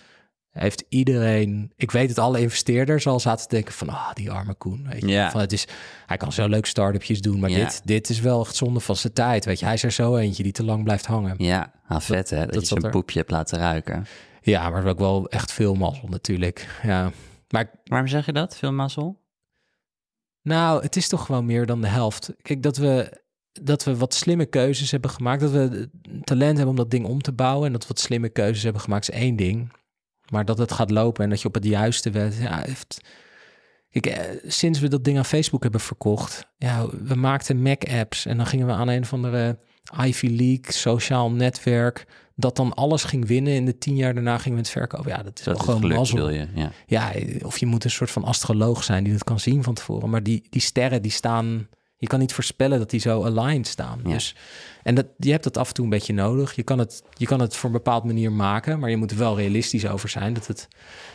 C: heeft iedereen, ik weet het, alle investeerders al zaten te denken van, ah, die arme Koen, weet je.
B: Ja.
C: Van, het is, hij kan zo leuk start-upjes doen, maar dit, dit is wel echt zonde van zijn tijd, weet je. Hij is er zo eentje die te lang blijft hangen.
B: Ja, nou, vet hè, dat,
C: dat
B: je
C: er.
B: poepje hebt laten ruiken.
C: Ja, maar ook wel echt veel mazzel natuurlijk. Ja, maar
B: Waarom zeg je dat? Veel mazzel?
C: Nou, het is toch gewoon meer dan de helft. Kijk, dat we, dat we wat slimme keuzes hebben gemaakt. Dat we talent hebben om dat ding om te bouwen. En dat we wat slimme keuzes hebben gemaakt is één ding. Maar dat het gaat lopen en dat je op het juiste werd. Ja, heeft... Eh, sinds we dat ding aan Facebook hebben verkocht. Ja, we maakten Mac-apps. En dan gingen we aan een of andere Ivy League, sociaal netwerk. Dat dan alles ging winnen. In de tien jaar daarna gingen we het verkopen. Ja, dat is
B: Dat
C: wel
B: is
C: gewoon
B: geluk, wil je. Ja.
C: ja, of je moet een soort van astroloog zijn die het kan zien van tevoren. Maar die, die sterren die staan, je kan niet voorspellen dat die zo aligned staan.
B: Ja.
C: Dus, en dat, je hebt dat af en toe een beetje nodig. Je kan, het, je kan het voor een bepaald manier maken, maar je moet er wel realistisch over zijn. Dat het,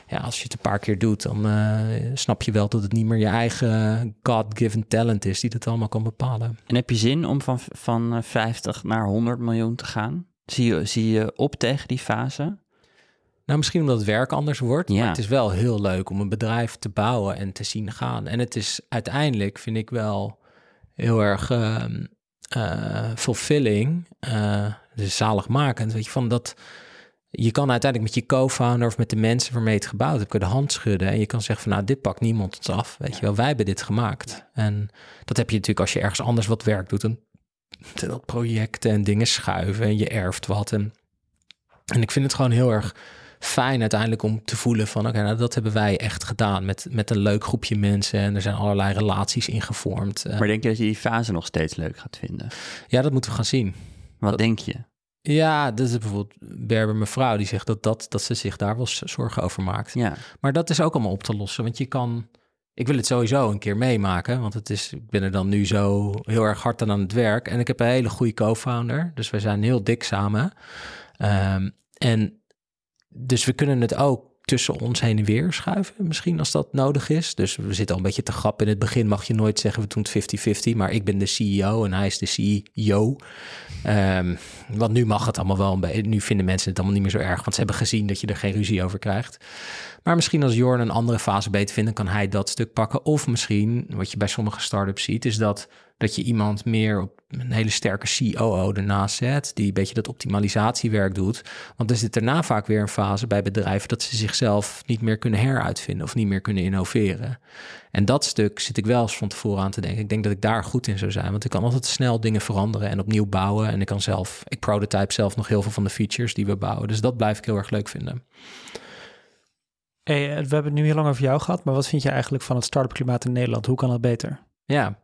C: ja, als je het een paar keer doet, dan uh, snap je wel dat het niet meer je eigen God-given talent is die dat allemaal kan bepalen.
B: En heb je zin om van, van eh, 50 naar 100 miljoen te gaan? Zie je, zie je op tegen die fase?
C: Nou, misschien omdat het werk anders wordt.
B: Ja.
C: Maar het is wel heel leuk om een bedrijf te bouwen en te zien gaan. En het is uiteindelijk, vind ik wel heel erg uh, uh, fulfilling. Uh, dus zaligmakend. Weet je, van dat je kan uiteindelijk met je co-founder of met de mensen waarmee je het gebouwd hebt, kun je de hand schudden. En je kan zeggen van nou, dit pakt niemand ons af. Weet je wel, wij hebben dit gemaakt. En dat heb je natuurlijk als je ergens anders wat werk doet. Dan dat projecten en dingen schuiven en je erft wat. En, en ik vind het gewoon heel erg fijn uiteindelijk om te voelen van oké, nou dat hebben wij echt gedaan met, met een leuk groepje mensen en er zijn allerlei relaties ingevormd.
B: Maar denk je dat je die fase nog steeds leuk gaat vinden?
C: Ja, dat moeten we gaan zien.
B: Wat denk je?
C: Ja, dat is bijvoorbeeld Berber mevrouw die zegt dat, dat, dat ze zich daar wel zorgen over maakt.
B: Ja.
C: Maar dat is ook allemaal op te lossen, want je kan... Ik wil het sowieso een keer meemaken, want het is, ik ben er dan nu zo heel erg hard aan het werk. En ik heb een hele goede co-founder, dus wij zijn heel dik samen. Ehm, en dus we kunnen het ook tussen ons heen en weer schuiven, misschien als dat nodig is. Dus we zitten al een beetje te grap. In het begin mag je nooit zeggen we doen het 50-50, maar ik ben de CEO en hij is de CEO. Ehm, want nu mag het allemaal wel. Nu vinden mensen het allemaal niet meer zo erg, want ze hebben gezien dat je er geen ruzie over krijgt. Maar misschien als Jorn een andere fase beter vindt, kan hij dat stuk pakken. Of misschien, wat je bij sommige startups ziet, is dat dat je iemand meer op een hele sterke COO ernaast zet, die een beetje dat optimalisatiewerk doet. Want er zit daarna vaak weer een fase bij bedrijven dat ze zichzelf niet meer kunnen heruitvinden of niet meer kunnen innoveren. En dat stuk zit ik wel eens van tevoren aan te denken. Ik denk dat ik daar goed in zou zijn, want ik kan altijd snel dingen veranderen en opnieuw bouwen. En ik kan zelf, ik prototype zelf nog heel veel van de features die we bouwen. Dus dat blijf ik heel erg leuk vinden.
A: Hey, eh, we hebben het nu heel lang over jou gehad, maar wat vind je eigenlijk van het start-up klimaat in Nederland? Hoe kan dat beter?
C: Ja,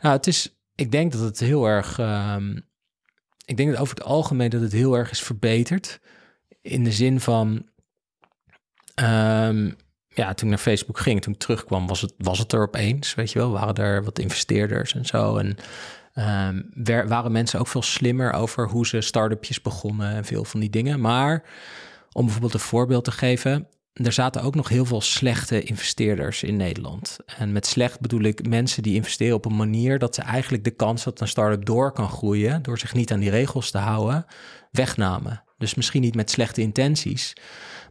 C: nou, het is, ik denk dat het heel erg, um, ik denk dat over het algemeen dat het heel erg is verbeterd. In de zin van, um, ja, toen ik naar Facebook ging, toen ik terugkwam, was het, was het er opeens, weet je wel. Waren er wat investeerders en zo. En um, waren mensen ook veel slimmer over hoe ze start-upjes begonnen en veel van die dingen. Maar om bijvoorbeeld een voorbeeld te geven, er zaten ook nog heel veel slechte investeerders in Nederland. En met slecht bedoel ik mensen die investeren op een manier dat ze eigenlijk de kans dat een start-up door kan groeien, door zich niet aan die regels te houden, wegnamen. Dus misschien niet met slechte intenties,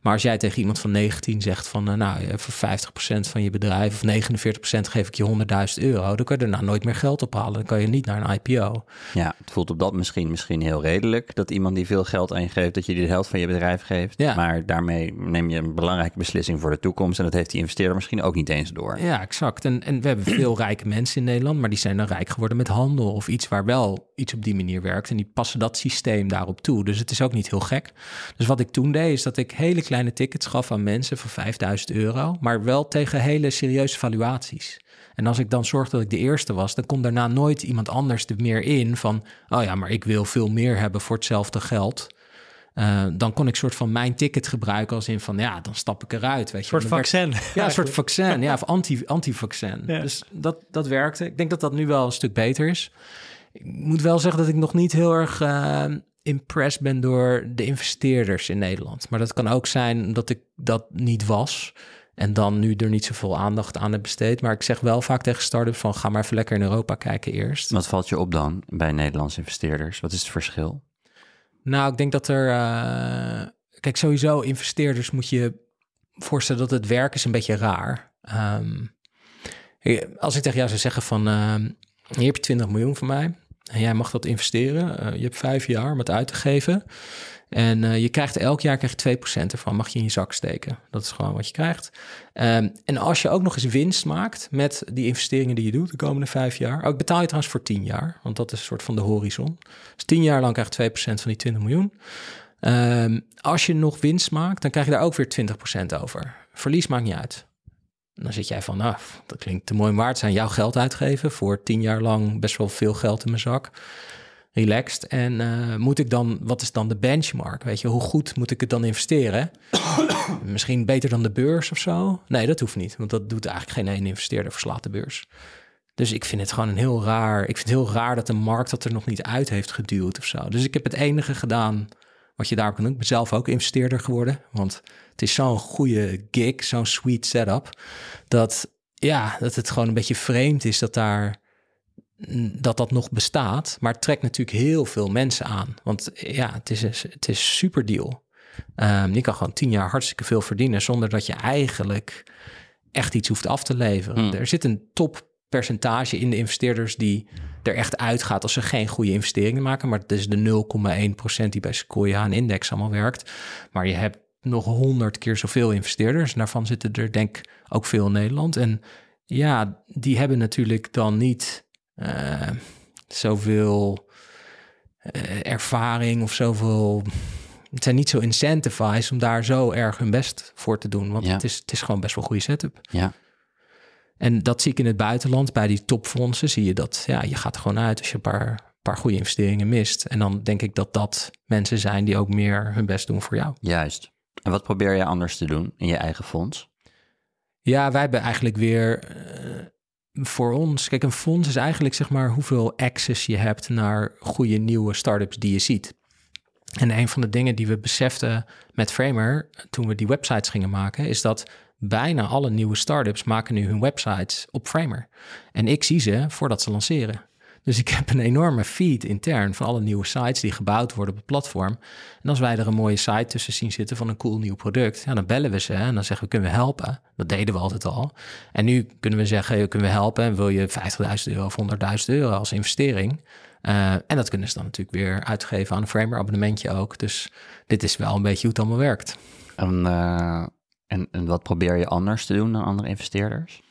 C: maar als jij tegen iemand van 19 zegt van, uh, nou, voor 50% van je bedrijf of 49% geef ik je 100.000 euro, dan kan je daarna nooit meer geld ophalen. Dan kan je niet naar een IPO.
B: Ja, het voelt op dat misschien, misschien heel redelijk dat iemand die veel geld aan je geeft, dat je die de helft van je bedrijf geeft. Ja. Maar daarmee neem je een belangrijke beslissing voor de toekomst en dat heeft die investeerder misschien ook niet eens door.
C: Ja, exact. En, en we hebben veel rijke mensen in Nederland, maar die zijn dan rijk geworden met handel of iets waar wel iets op die manier werkt. En die passen dat systeem daarop toe. Dus het is ook niet heel gek. Dus wat ik toen deed, is dat ik hele kleine tickets gaf aan mensen voor 5000 euro, maar wel tegen hele serieuze valuaties. En als ik dan zorg dat ik de eerste was, dan komt daarna nooit iemand anders er meer in van, oh ja, maar ik wil veel meer hebben voor hetzelfde geld. Uh, dan kon ik soort van mijn ticket gebruiken als in van, ja, dan stap ik eruit. Weet je.
A: Een soort vaccin.
C: ja, een soort vaccin. Ja, of anti, anti-vaccin. Dus dat, dat werkte. Ik denk dat dat nu wel een stuk beter is. Ik moet wel zeggen dat ik nog niet heel erg uh, impressed ben door de investeerders in Nederland. Maar dat kan ook zijn dat ik dat niet was. En dan nu er niet zoveel aandacht aan heb besteed. Maar ik zeg wel vaak tegen startups van ga maar even lekker in Europa kijken eerst.
B: Wat valt je op dan bij Nederlandse investeerders? Wat is het verschil?
C: Nou, ik denk dat er... Uh, kijk, sowieso investeerders moet je voorstellen dat het werk is een beetje raar. Um, als ik tegen jou zou zeggen van... Uh, hier heb je 20 miljoen van mij. En jij mag dat investeren. Uh, je hebt vijf jaar om het uit te geven. En uh, je krijgt elk jaar krijg je 2% ervan, mag je in je zak steken. Dat is gewoon wat je krijgt. Um, en als je ook nog eens winst maakt met die investeringen die je doet de komende vijf jaar. Ook betaal je trouwens voor 10 jaar, want dat is een soort van de horizon. Dus 10 jaar lang krijg je 2% van die 20 miljoen. Um, als je nog winst maakt, dan krijg je daar ook weer 20% over. Verlies maakt niet uit. Dan zit jij van, nou, dat klinkt te mooi waard zijn. Jouw geld uitgeven voor tien jaar lang best wel veel geld in mijn zak. Relaxed. En uh, moet ik dan, wat is dan de benchmark? Weet je, hoe goed moet ik het dan investeren? Misschien beter dan de beurs of zo? Nee, dat hoeft niet. Want dat doet eigenlijk geen ene investeerder, verslaat de beurs. Dus ik vind het gewoon een heel raar. Ik vind het heel raar dat de markt dat er nog niet uit heeft geduwd of zo. Dus ik heb het enige gedaan wat je daar kan doen. Ik ben zelf ook investeerder geworden. Want het is zo'n goede gig, zo'n sweet setup. Dat, ja, dat het gewoon een beetje vreemd is dat daar dat dat nog bestaat. Maar het trekt natuurlijk heel veel mensen aan. Want ja, het is, het is super deal. Um, je kan gewoon tien jaar hartstikke veel verdienen zonder dat je eigenlijk echt iets hoeft af te leveren. Hmm. Er zit een top percentage in de investeerders die er echt uitgaat als ze geen goede investeringen maken. Maar het is de 0,1% die bij Sequoia en Index allemaal werkt. Maar je hebt nog honderd keer zoveel investeerders. En daarvan zitten er denk ik ook veel in Nederland. En ja, die hebben natuurlijk dan niet uh, zoveel uh, ervaring of zoveel... Het zijn niet zo incentivized om daar zo erg hun best voor te doen. Want
B: Ja.
C: het, is, het is gewoon best wel een goede setup.
B: Ja,
C: En dat zie ik in het buitenland. Bij die topfondsen zie je dat ja, je gaat er gewoon uit als je een paar, paar goede investeringen mist. En dan denk ik dat dat mensen zijn die ook meer hun best doen voor jou.
B: juist. En wat probeer je anders te doen in je eigen fonds?
C: Ja, wij hebben eigenlijk weer eh, voor ons. Kijk, een fonds is eigenlijk zeg maar hoeveel access je hebt naar goede nieuwe startups die je ziet. En een van de dingen die we beseften met Framer toen we die websites gingen maken, is dat bijna alle nieuwe startups maken nu hun websites op Framer. En ik zie ze voordat ze lanceren. Dus ik heb een enorme feed intern van alle nieuwe sites die gebouwd worden op het platform. En als wij er een mooie site tussen zien zitten van een cool nieuw product, ja, dan bellen we ze en dan zeggen we, kunnen we helpen? Dat deden we altijd al. En nu kunnen we zeggen, "Hey, kunnen we helpen? En wil je 50.000 euro of 100.000 euro als investering? Uh, en dat kunnen ze dan natuurlijk weer uitgeven aan een Framer abonnementje ook. Dus dit is wel een beetje hoe het allemaal werkt.
B: En, uh, en, en wat probeer je anders te doen dan andere investeerders?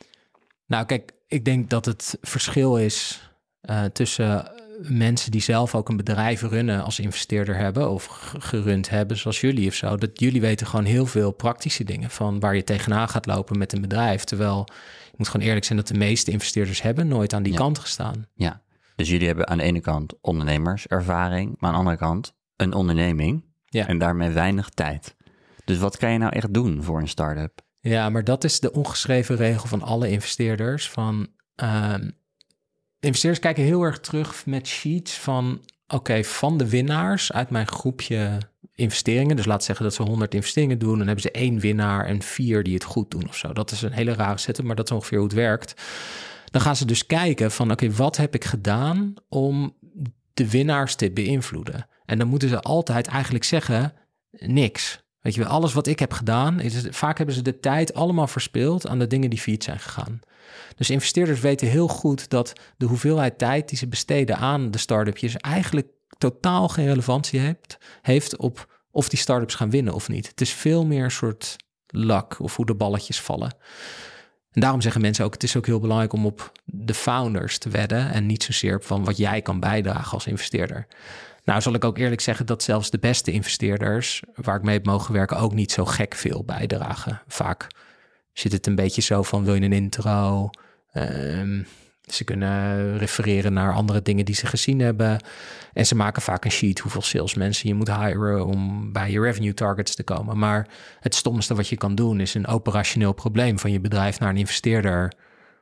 C: Nou, kijk, ik denk dat het verschil is uh, tussen mensen die zelf ook een bedrijf runnen als investeerder hebben of gerund hebben, zoals jullie of zo. Dat jullie weten gewoon heel veel praktische dingen van waar je tegenaan gaat lopen met een bedrijf. Terwijl je moet gewoon eerlijk zijn dat de meeste investeerders hebben nooit aan die
B: Ja.
C: kant gestaan.
B: Ja, dus jullie hebben aan de ene kant ondernemerservaring, maar aan de andere kant een onderneming
C: Ja.
B: en daarmee weinig tijd. Dus wat kan je nou echt doen voor een start-up?
C: Ja, maar dat is de ongeschreven regel van alle investeerders. Van, ehm, investeerders kijken heel erg terug met sheets van... oké, van de winnaars uit mijn groepje investeringen... dus laat zeggen dat ze 100 investeringen doen... dan hebben ze één winnaar en vier die het goed doen of zo. Dat is een hele rare setup, maar dat is ongeveer hoe het werkt. Dan gaan ze dus kijken van... oké, wat heb ik gedaan om de winnaars te beïnvloeden? En dan moeten ze altijd eigenlijk zeggen... niks. Weet je alles wat ik heb gedaan, is, vaak hebben ze de tijd allemaal verspeeld aan de dingen die failliet zijn gegaan. Dus investeerders weten heel goed dat de hoeveelheid tijd die ze besteden aan de start-upjes eigenlijk totaal geen relevantie heeft, heeft op of die start-ups gaan winnen of niet. Het is veel meer een soort luck of hoe de balletjes vallen. En daarom zeggen mensen ook, het is ook heel belangrijk om op de founders te wedden en niet zozeer van wat jij kan bijdragen als investeerder. Nou, zal ik ook eerlijk zeggen dat zelfs de beste investeerders waar ik mee heb mogen werken ook niet zo gek veel bijdragen. Vaak zit het een beetje zo van wil je een intro? Um, ze kunnen refereren naar andere dingen die ze gezien hebben. En ze maken vaak een sheet hoeveel salesmensen je moet hiren om bij je revenue targets te komen. Maar het stomste wat je kan doen is een operationeel probleem van je bedrijf naar een investeerder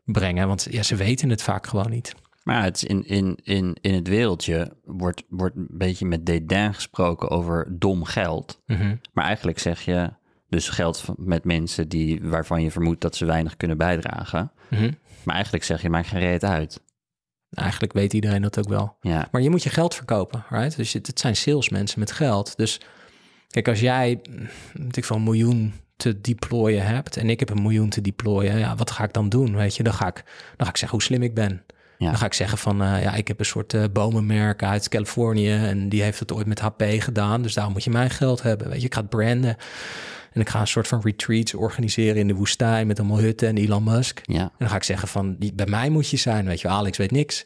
C: brengen. Want ja, ze weten het vaak gewoon niet.
B: Maar het is in, in, in, in het wereldje wordt, wordt een beetje met dédain gesproken over dom geld.
C: Mm -hmm.
B: Maar eigenlijk zeg je dus geld met mensen die, waarvan je vermoedt dat ze weinig kunnen bijdragen.
C: Mm -hmm.
B: Maar eigenlijk zeg je, maakt geen reet uit.
C: Eigenlijk weet iedereen dat ook wel.
B: Ja.
C: Maar je moet je geld verkopen, right? Dus het, het zijn salesmensen met geld. Dus kijk, als jij, weet ik van een miljoen te deployen hebt en ik heb een miljoen te deployen, ja, wat ga ik dan doen? Weet je, dan ga ik, dan ga ik zeggen hoe slim ik ben.
B: Ja.
C: Dan ga ik zeggen van, uh, ja, ik heb een soort uh, bomenmerk uit Californië en die heeft het ooit met HP gedaan, dus daarom moet je mijn geld hebben. Weet je, ik ga het branden en ik ga een soort van retreats organiseren in de woestijn met allemaal hutten en Elon Musk.
B: Ja.
C: En dan ga ik zeggen van, bij mij moet je zijn, weet je, Alex weet niks.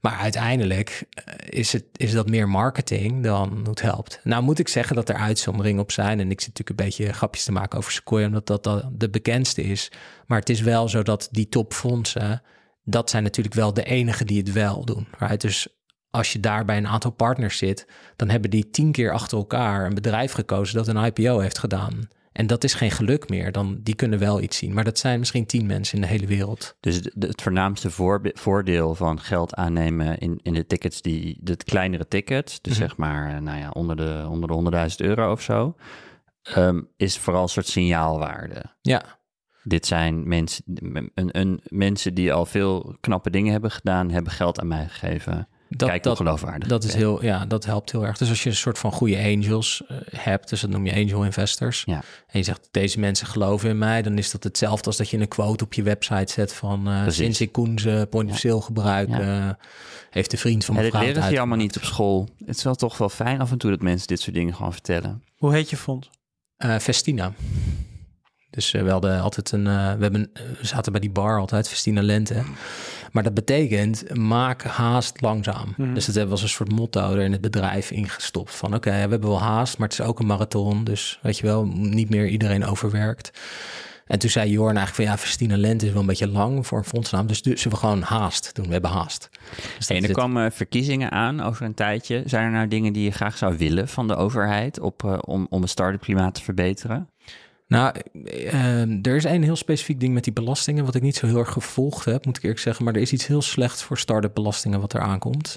C: Maar uiteindelijk uh, is, het, is dat meer marketing dan het helpt. Nou moet ik zeggen dat er uitzonderingen op zijn en ik zit natuurlijk een beetje grapjes te maken over Sequoia, omdat dat, dat de bekendste is. Maar het is wel zo dat die topfondsen dat zijn natuurlijk wel de enigen die het wel doen. Right? Dus als je daar bij een aantal partners zit, dan hebben die tien keer achter elkaar een bedrijf gekozen dat een IPO heeft gedaan. En dat is geen geluk meer. Dan, die kunnen wel iets zien. Maar dat zijn misschien tien mensen in de hele wereld.
B: Dus het voornaamste voor, voordeel van geld aannemen in, in de tickets, die, de kleinere tickets, dus mm -hmm. zeg maar nou ja, onder de, onder de 100.000 euro of zo, um, is vooral een soort signaalwaarde.
C: Ja.
B: Dit zijn mensen, een, een, mensen die al veel knappe dingen hebben gedaan, hebben geld aan mij gegeven.
C: Dat,
B: Kijk hoe
C: dat,
B: geloofwaardig
C: dat is heel, ja, dat helpt heel erg. Dus als je een soort van goede angels eh, hebt, dus dat noem je angel investors.
B: Ja.
C: En je zegt, deze mensen geloven in mij, dan is dat hetzelfde als dat je een quote op je website zet van uh, sinds ik Koen's point of sale gebruik,
B: Ja.
C: eh, heeft de vriend van
B: Ja,
C: mijn vrouw
B: leren
C: het
B: ze allemaal niet op school. Het is wel toch wel fijn af en toe dat mensen dit soort dingen gewoon vertellen.
A: Hoe heet je fonds?
C: Eh, Festina. Dus eh, we hadden altijd een. eh, we, hebben, eh, we zaten bij die bar altijd, Festina Lente. Maar dat betekent maak haast langzaam.
A: Mhm.
C: Dus dat hebben we als een soort motto er in het bedrijf ingestopt. Van oké, we hebben wel haast, maar het is ook een marathon. Dus weet je wel, niet meer iedereen overwerkt. En toen zei Jorn eigenlijk van ja, Festina Lente is wel een beetje lang voor een fondsnaam. Dus dus zullen we gewoon haast doen. We hebben haast. Dus
B: En er
C: het.
B: komen verkiezingen aan over een tijdje. Zijn er nou dingen die je graag zou willen van de overheid op, om, om het start-up klimaat te verbeteren?
C: Nou, eh, er is een heel specifiek ding met die belastingen, wat ik niet zo heel erg gevolgd heb, moet ik eerlijk zeggen. Maar er is iets heel slechts voor start-up belastingen wat er aankomt.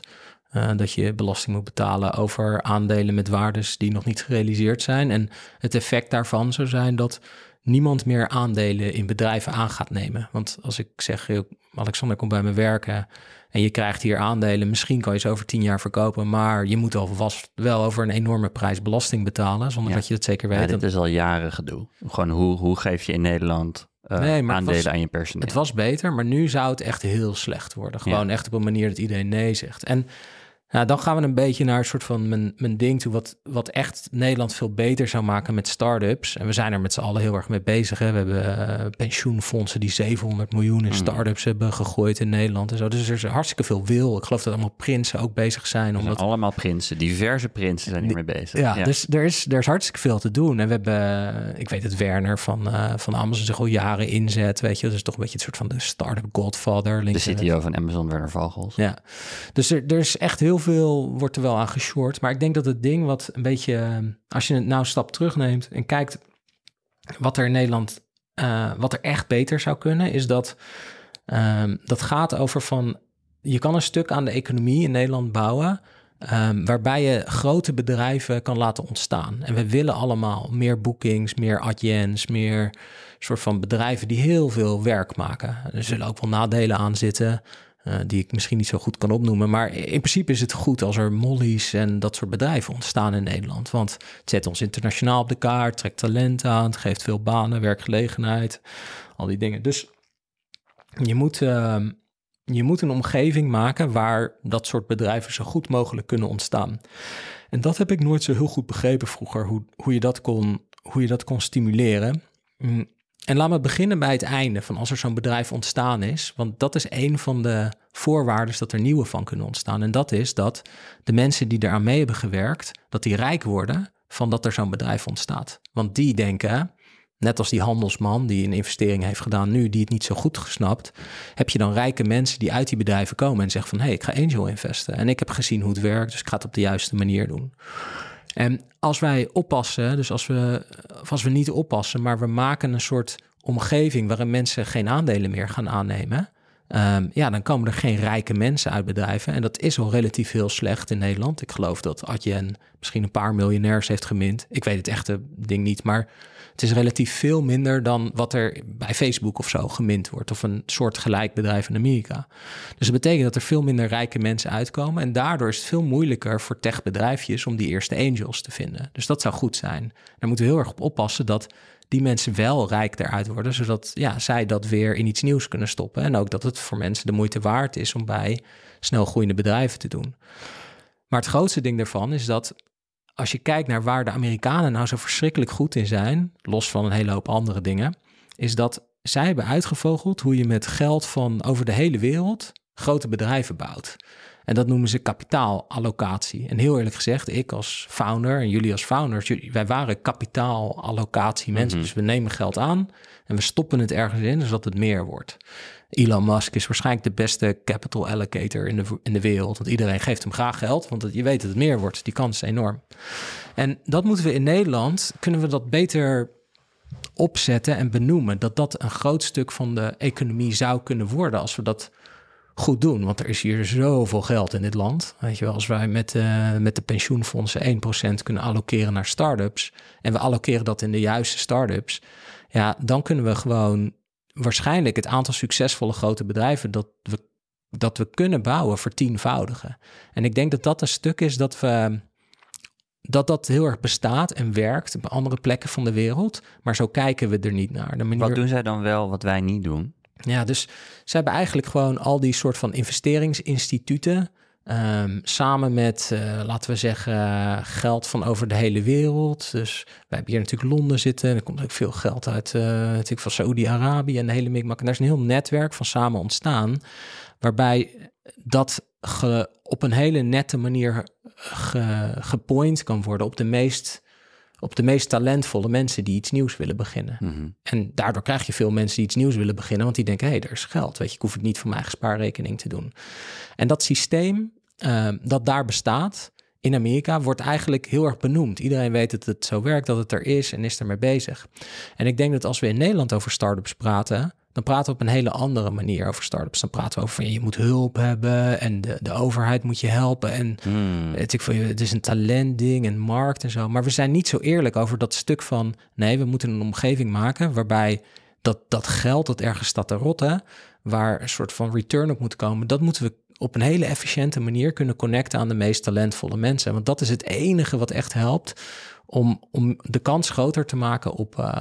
C: Eh, dat je belasting moet betalen over aandelen met waardes die nog niet gerealiseerd zijn. En het effect daarvan zou zijn dat niemand meer aandelen in bedrijven aan gaat nemen. Want als ik zeg, Alexander komt bij me werken en je krijgt hier aandelen, misschien kan je ze over tien jaar verkopen, maar je moet alvast wel over een enorme prijs belasting betalen, zonder
B: Ja.
C: dat je het zeker weet.
B: Ja, dit is al jaren gedoe. Gewoon hoe, hoe geef je in Nederland eh,
C: Nee,
B: aandelen
C: was-
B: aan je personeel?
C: Het was beter, maar nu zou het echt heel slecht worden. Gewoon echt op een manier dat iedereen nee zegt. En nou, dan gaan we een beetje naar een soort van mijn, mijn ding toe, wat, wat echt Nederland veel beter zou maken met start-ups. En we zijn er met z'n allen heel erg mee bezig. Hè. We hebben eh, pensioenfondsen die 700 miljoen in
B: Mm.
C: start-ups hebben gegooid in Nederland en zo. Dus er is hartstikke veel wil. Ik geloof dat allemaal prinsen ook bezig zijn.
B: Er zijn
C: Omdat
B: allemaal prinsen, diverse prinsen zijn hiermee bezig.
C: ja, dus er is, er is hartstikke veel te doen. En we hebben, eh, ik weet het, Werner van, eh, van Amazon zich al jaren inzet. Weet je, dat is toch een beetje het soort van de start-up godfather.
B: de CTO van Amazon, Werner Vogels.
C: ja, dus er, er is echt heel veel, wordt er wel aan geshort. Maar ik denk dat het ding wat een beetje, eh, als je het nou een stap terugneemt en kijkt wat er in Nederland, eh, wat er echt beter zou kunnen, is dat ehm, dat gaat over van, je kan een stuk aan de economie in Nederland bouwen. ehm, waarbij je grote bedrijven kan laten ontstaan. En we willen allemaal meer boekings, meer adjens, meer soort van bedrijven die heel veel werk maken. Er zullen ook wel nadelen aan zitten. Eh, die ik misschien niet zo goed kan opnoemen. Maar in principe is het goed als er mollies en dat soort bedrijven ontstaan in Nederland. Want het zet ons internationaal op de kaart, trekt talent aan, het geeft veel banen, werkgelegenheid, al die dingen. Dus je moet, ehm, je moet een omgeving maken waar dat soort bedrijven zo goed mogelijk kunnen ontstaan. En dat heb ik nooit zo heel goed begrepen vroeger, hoe, hoe, je, dat kon, hoe je dat kon stimuleren. En laat me beginnen bij het einde van als er zo'n bedrijf ontstaan is. Want dat is een van de voorwaarden dat er nieuwe van kunnen ontstaan. En dat is dat de mensen die eraan mee hebben gewerkt, dat die rijk worden van dat er zo'n bedrijf ontstaat. Want die denken, net als die handelsman die een investering heeft gedaan nu, die het niet zo goed gesnapt, heb je dan rijke mensen die uit die bedrijven komen en zeggen van hé, hey, ik ga angel investen. En ik heb gezien hoe het werkt, dus ik ga het op de juiste manier doen. En als wij oppassen, dus als we, als we niet oppassen, maar we maken een soort omgeving waarin mensen geen aandelen meer gaan aannemen, ehm, ja, dan komen er geen rijke mensen uit bedrijven. En dat is al relatief heel slecht in Nederland. Ik geloof dat Adyen misschien een paar miljonairs heeft gemint. Ik weet het echte ding niet, maar het is relatief veel minder dan wat er bij Facebook of zo gemint wordt. Of een soort gelijk bedrijf in Amerika. Dus dat betekent dat er veel minder rijke mensen uitkomen. En daardoor is het veel moeilijker voor techbedrijfjes om die eerste angels te vinden. Dus dat zou goed zijn. Daar moeten we heel erg op oppassen dat die mensen wel rijk eruit worden. Zodat ja, zij dat weer in iets nieuws kunnen stoppen. En ook dat het voor mensen de moeite waard is om bij snel groeiende bedrijven te doen. Maar het grootste ding daarvan is dat als je kijkt naar waar de Amerikanen nou zo verschrikkelijk goed in zijn, los van een hele hoop andere dingen, is dat zij hebben uitgevogeld hoe je met geld van over de hele wereld grote bedrijven bouwt. En dat noemen ze kapitaalallocatie. En heel eerlijk gezegd, ik als founder en jullie als founders, jullie, wij waren kapitaalallocatie mensen. Dus we nemen geld aan en we stoppen het ergens in, zodat het meer wordt. Elon Musk is waarschijnlijk de beste capital allocator in de, in de wereld. Want iedereen geeft hem graag geld, want je weet dat het meer wordt. Die kans is enorm. En dat moeten we in Nederland, kunnen we dat beter opzetten en benoemen. Dat dat een groot stuk van de economie zou kunnen worden als we dat goed doen. Want er is hier zoveel geld in dit land. Weet je wel, als wij met, uh, met de pensioenfondsen 1% kunnen allokeren naar start-ups... en we allokeren dat in de juiste start-ups... ja, dan kunnen we gewoon waarschijnlijk het aantal succesvolle grote bedrijven... dat we dat we kunnen bouwen vertienvoudigen. En ik denk dat dat een stuk is dat we dat dat heel erg bestaat en werkt op andere plekken van de wereld. Maar zo kijken we er niet naar. De manier...
B: Wat doen zij dan wel wat wij niet doen?
C: Ja, dus ze hebben eigenlijk gewoon al die soort van investeringsinstituten. Um, samen met, uh, laten we zeggen, geld van over de hele wereld. Dus wij hebben hier natuurlijk Londen zitten. Er komt ook veel geld uit uh, natuurlijk van Saoedi-Arabië en de hele mikmak. En daar is een heel netwerk van samen ontstaan. Waarbij dat op een hele nette manier ge, gepoint kan worden op de meest op de meest talentvolle mensen die iets nieuws willen beginnen.
B: Mhm.
C: En daardoor krijg je veel mensen die iets nieuws willen beginnen, want die denken: hé, hey, er is geld. Weet je, ik hoef het niet van mijn eigen spaarrekening te doen. En dat systeem uh, dat daar bestaat in Amerika wordt eigenlijk heel erg benoemd. Iedereen weet dat het zo werkt, dat het er is en is ermee bezig. En ik denk dat als we in Nederland over startups praten, dan praten we op een hele andere manier over startups. Dan praten we over je moet hulp hebben en de, de overheid moet je helpen. En
B: Hmm.
C: het, ik, van, het is een talentding en markt en zo. Maar we zijn niet zo eerlijk over dat stuk van nee, we moeten een omgeving maken waarbij dat, dat geld dat ergens staat te rotten, waar een soort van return op moet komen, dat moeten we op een hele efficiënte manier kunnen connecten aan de meest talentvolle mensen. Want dat is het enige wat echt helpt om, om de kans groter te maken op, uh,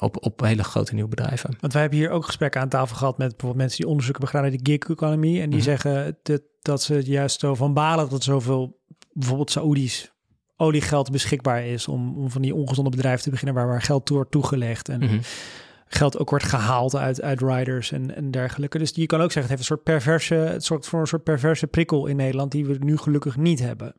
C: op, op hele grote nieuwe bedrijven.
A: Want wij hebben hier ook gesprekken aan tafel gehad met bijvoorbeeld mensen die onderzoeken hebben gedaan naar de gig-economie. En die
C: Mhm.
A: zeggen dat, dat ze juist zo van balen dat zoveel bijvoorbeeld Saoedi's oliegeld beschikbaar is om, om van die ongezonde bedrijven te beginnen waar, waar geld toe wordt toegelegd. En
C: Mhm.
A: geld ook wordt gehaald uit, uit riders en, en dergelijke. Dus je kan ook zeggen, het heeft een soort perverse, het zorgt voor een soort perverse prikkel in Nederland die we nu gelukkig niet hebben.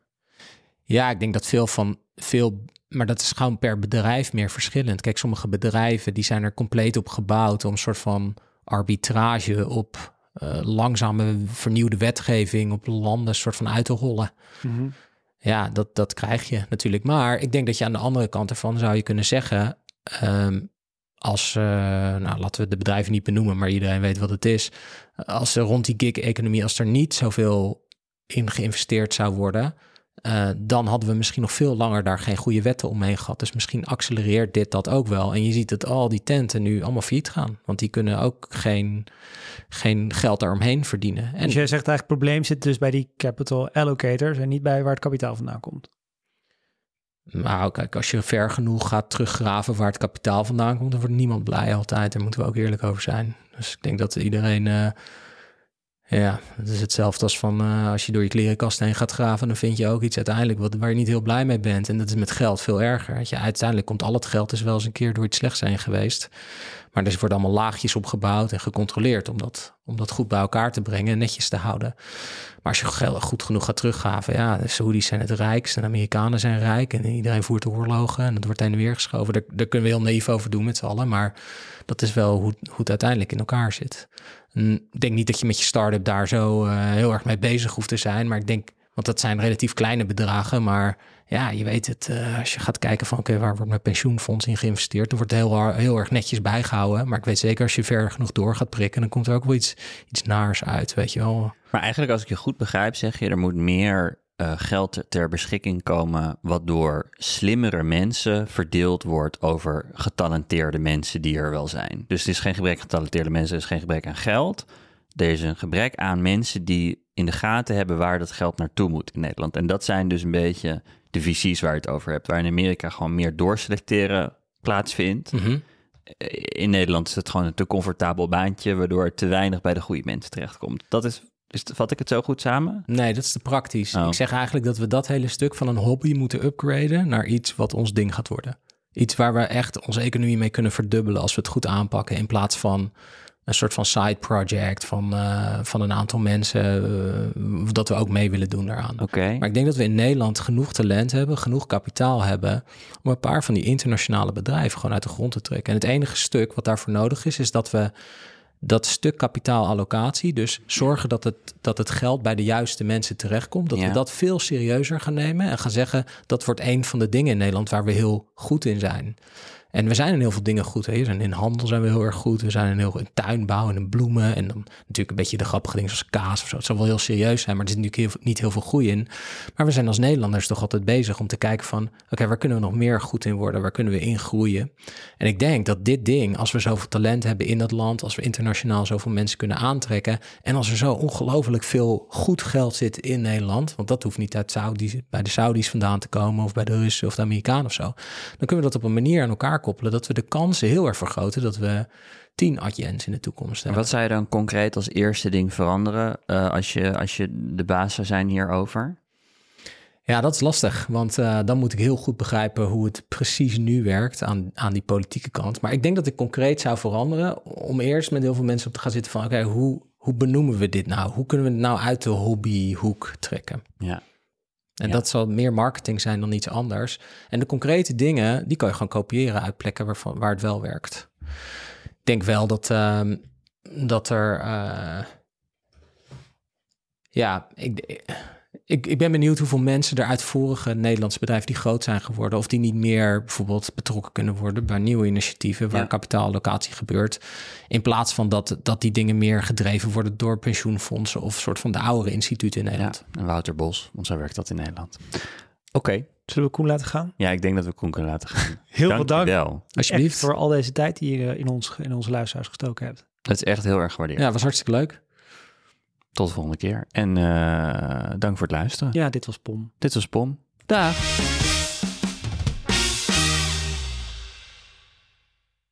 C: Ja, ik denk dat veel van veel, maar dat is gewoon per bedrijf meer verschillend. Kijk, sommige bedrijven die zijn er compleet op gebouwd om een soort van arbitrage op uh, langzame vernieuwde wetgeving op landen soort van uit te rollen. Ja, dat, dat krijg je natuurlijk. Maar ik denk dat je aan de andere kant ervan zou je kunnen zeggen, um, als, uh, nou laten we de bedrijven niet benoemen, maar iedereen weet wat het is. Als er rond die gig-economie, als er niet zoveel in geïnvesteerd zou worden, uh, dan hadden we misschien nog veel langer daar geen goede wetten omheen gehad. Dus misschien accelereert dit dat ook wel. En je ziet dat al die tenten nu allemaal failliet gaan. Want die kunnen ook geen, geen geld daaromheen verdienen.
A: En dus jij zegt eigenlijk, het probleem zit dus bij die capital allocators en niet bij waar het kapitaal vandaan komt.
C: Nou, kijk, als je ver genoeg gaat teruggraven waar het kapitaal vandaan komt, dan wordt niemand blij altijd. Daar moeten we ook eerlijk over zijn. Dus ik denk dat iedereen. Uh, ja, het is hetzelfde als van uh, als je door je klerenkast heen gaat graven, dan vind je ook iets uiteindelijk wat, waar je niet heel blij mee bent. En dat is met geld veel erger. Je, uiteindelijk komt al het geld dus wel eens een keer door iets slechts heen geweest. Maar er worden allemaal laagjes opgebouwd en gecontroleerd om dat, om dat goed bij elkaar te brengen en netjes te houden. Maar als je geld goed genoeg gaat teruggaven, ja, de Saoedi's zijn het rijkst en de Amerikanen zijn rijk en iedereen voert oorlogen en dat wordt heen en weer geschoven. Daar, daar kunnen we heel naïef over doen met z'n allen, maar dat is wel hoe, hoe het uiteindelijk in elkaar zit. Ik denk niet dat je met je start-up daar zo uh, heel erg mee bezig hoeft te zijn, maar ik denk, want dat zijn relatief kleine bedragen, maar ja, je weet het, uh, als je gaat kijken van oké, waar wordt mijn pensioenfonds in geïnvesteerd, dan wordt het heel, heel erg netjes bijgehouden. Maar ik weet zeker als je ver genoeg door gaat prikken, dan komt er ook wel iets, iets naars uit, weet je wel.
B: Maar eigenlijk als ik je goed begrijp, zeg je er moet meer uh, geld ter beschikking komen, wat door slimmere mensen verdeeld wordt over getalenteerde mensen die er wel zijn. Dus het is geen gebrek aan getalenteerde mensen, er is geen gebrek aan geld. Er is een gebrek aan mensen die in de gaten hebben waar dat geld naartoe moet in Nederland. En dat zijn dus een beetje de visies waar je het over hebt, waar in Amerika gewoon meer doorselecteren plaatsvindt.
C: Mm -hmm.
B: In Nederland is het gewoon een te comfortabel baantje, waardoor er te weinig bij de goede mensen terechtkomt. Dat is, is vat ik het zo goed samen?
C: Nee, dat is te praktisch. Oh. Ik zeg eigenlijk dat we dat hele stuk van een hobby moeten upgraden naar iets wat ons ding gaat worden. Iets waar we echt onze economie mee kunnen verdubbelen als we het goed aanpakken, in plaats van een soort van side project van, uh, van een aantal mensen, uh, dat we ook mee willen doen daaraan.
B: Oké. Okay.
C: Maar ik denk dat we in Nederland genoeg talent hebben, genoeg kapitaal hebben om een paar van die internationale bedrijven gewoon uit de grond te trekken. En het enige stuk wat daarvoor nodig is, is dat we dat stuk kapitaalallocatie, dus zorgen dat het, dat het geld bij de juiste mensen terechtkomt, dat
B: Ja.
C: we dat veel serieuzer gaan nemen en gaan zeggen dat wordt een van de dingen in Nederland waar we heel goed in zijn. En we zijn in heel veel dingen goed. Hè. In handel zijn we heel erg goed. We zijn in heel in tuinbouw en in bloemen. En dan natuurlijk een beetje de grappige dingen zoals kaas of zo. Het zal wel heel serieus zijn, maar er zit natuurlijk niet heel veel groei in. Maar we zijn als Nederlanders toch altijd bezig om te kijken van... oké, waar kunnen we nog meer goed in worden? Waar kunnen we in groeien? En ik denk dat dit ding, als we zoveel talent hebben in dat land... als we internationaal zoveel mensen kunnen aantrekken... en als er zo ongelooflijk veel goed geld zit in Nederland... want dat hoeft niet uit Saudi, bij de Saudis vandaan te komen... of bij de Russen of de Amerikanen of zo... dan kunnen we dat op een manier aan elkaar koppelen... dat we de kansen heel erg vergroten dat we tien adjens in de toekomst
B: En
C: hebben.
B: wat zou je dan concreet als eerste ding veranderen eh, als, je, als je de baas zou zijn hierover?
C: Ja, dat is lastig, want eh, dan moet ik heel goed begrijpen hoe het precies nu werkt aan, aan die politieke kant. Maar ik denk dat ik concreet zou veranderen om eerst met heel veel mensen op te gaan zitten van, oké, hoe, hoe benoemen we dit nou? Hoe kunnen we het nou uit de hobbyhoek trekken?
B: Ja.
C: En
B: Ja.
C: dat zal meer marketing zijn dan iets anders. En de concrete dingen, die kan je gewoon kopiëren uit plekken waarvan, waar het wel werkt. Ik denk wel dat, ehm, dat er... eh, ja, ik, ik, ik ben benieuwd hoeveel mensen er uit vorige Nederlandse bedrijven die groot zijn geworden... of die niet meer bijvoorbeeld betrokken kunnen worden bij nieuwe initiatieven... waar
B: Ja.
C: kapitaallocatie gebeurt. In plaats van dat, dat die dingen meer gedreven worden door pensioenfondsen... of soort van de oudere instituten in
B: ja.
C: Nederland.
B: En Wouter Bos, want zo werkt dat in Nederland. Oké.
A: Zullen we Koen laten gaan?
B: Ja, ik denk dat we Koen kunnen laten gaan.
A: Heel veel dank
B: Dankjewel.
C: Alsjeblieft.
A: echt voor al deze tijd die je in, ons, in onze luisteraars gestoken hebt.
B: Dat is echt heel erg gewaardeerd.
C: Ja, was hartstikke leuk.
B: Tot de volgende keer. En eh, dank voor het luisteren.
A: Ja, dit was Pom.
B: Dit was Pom. Dag.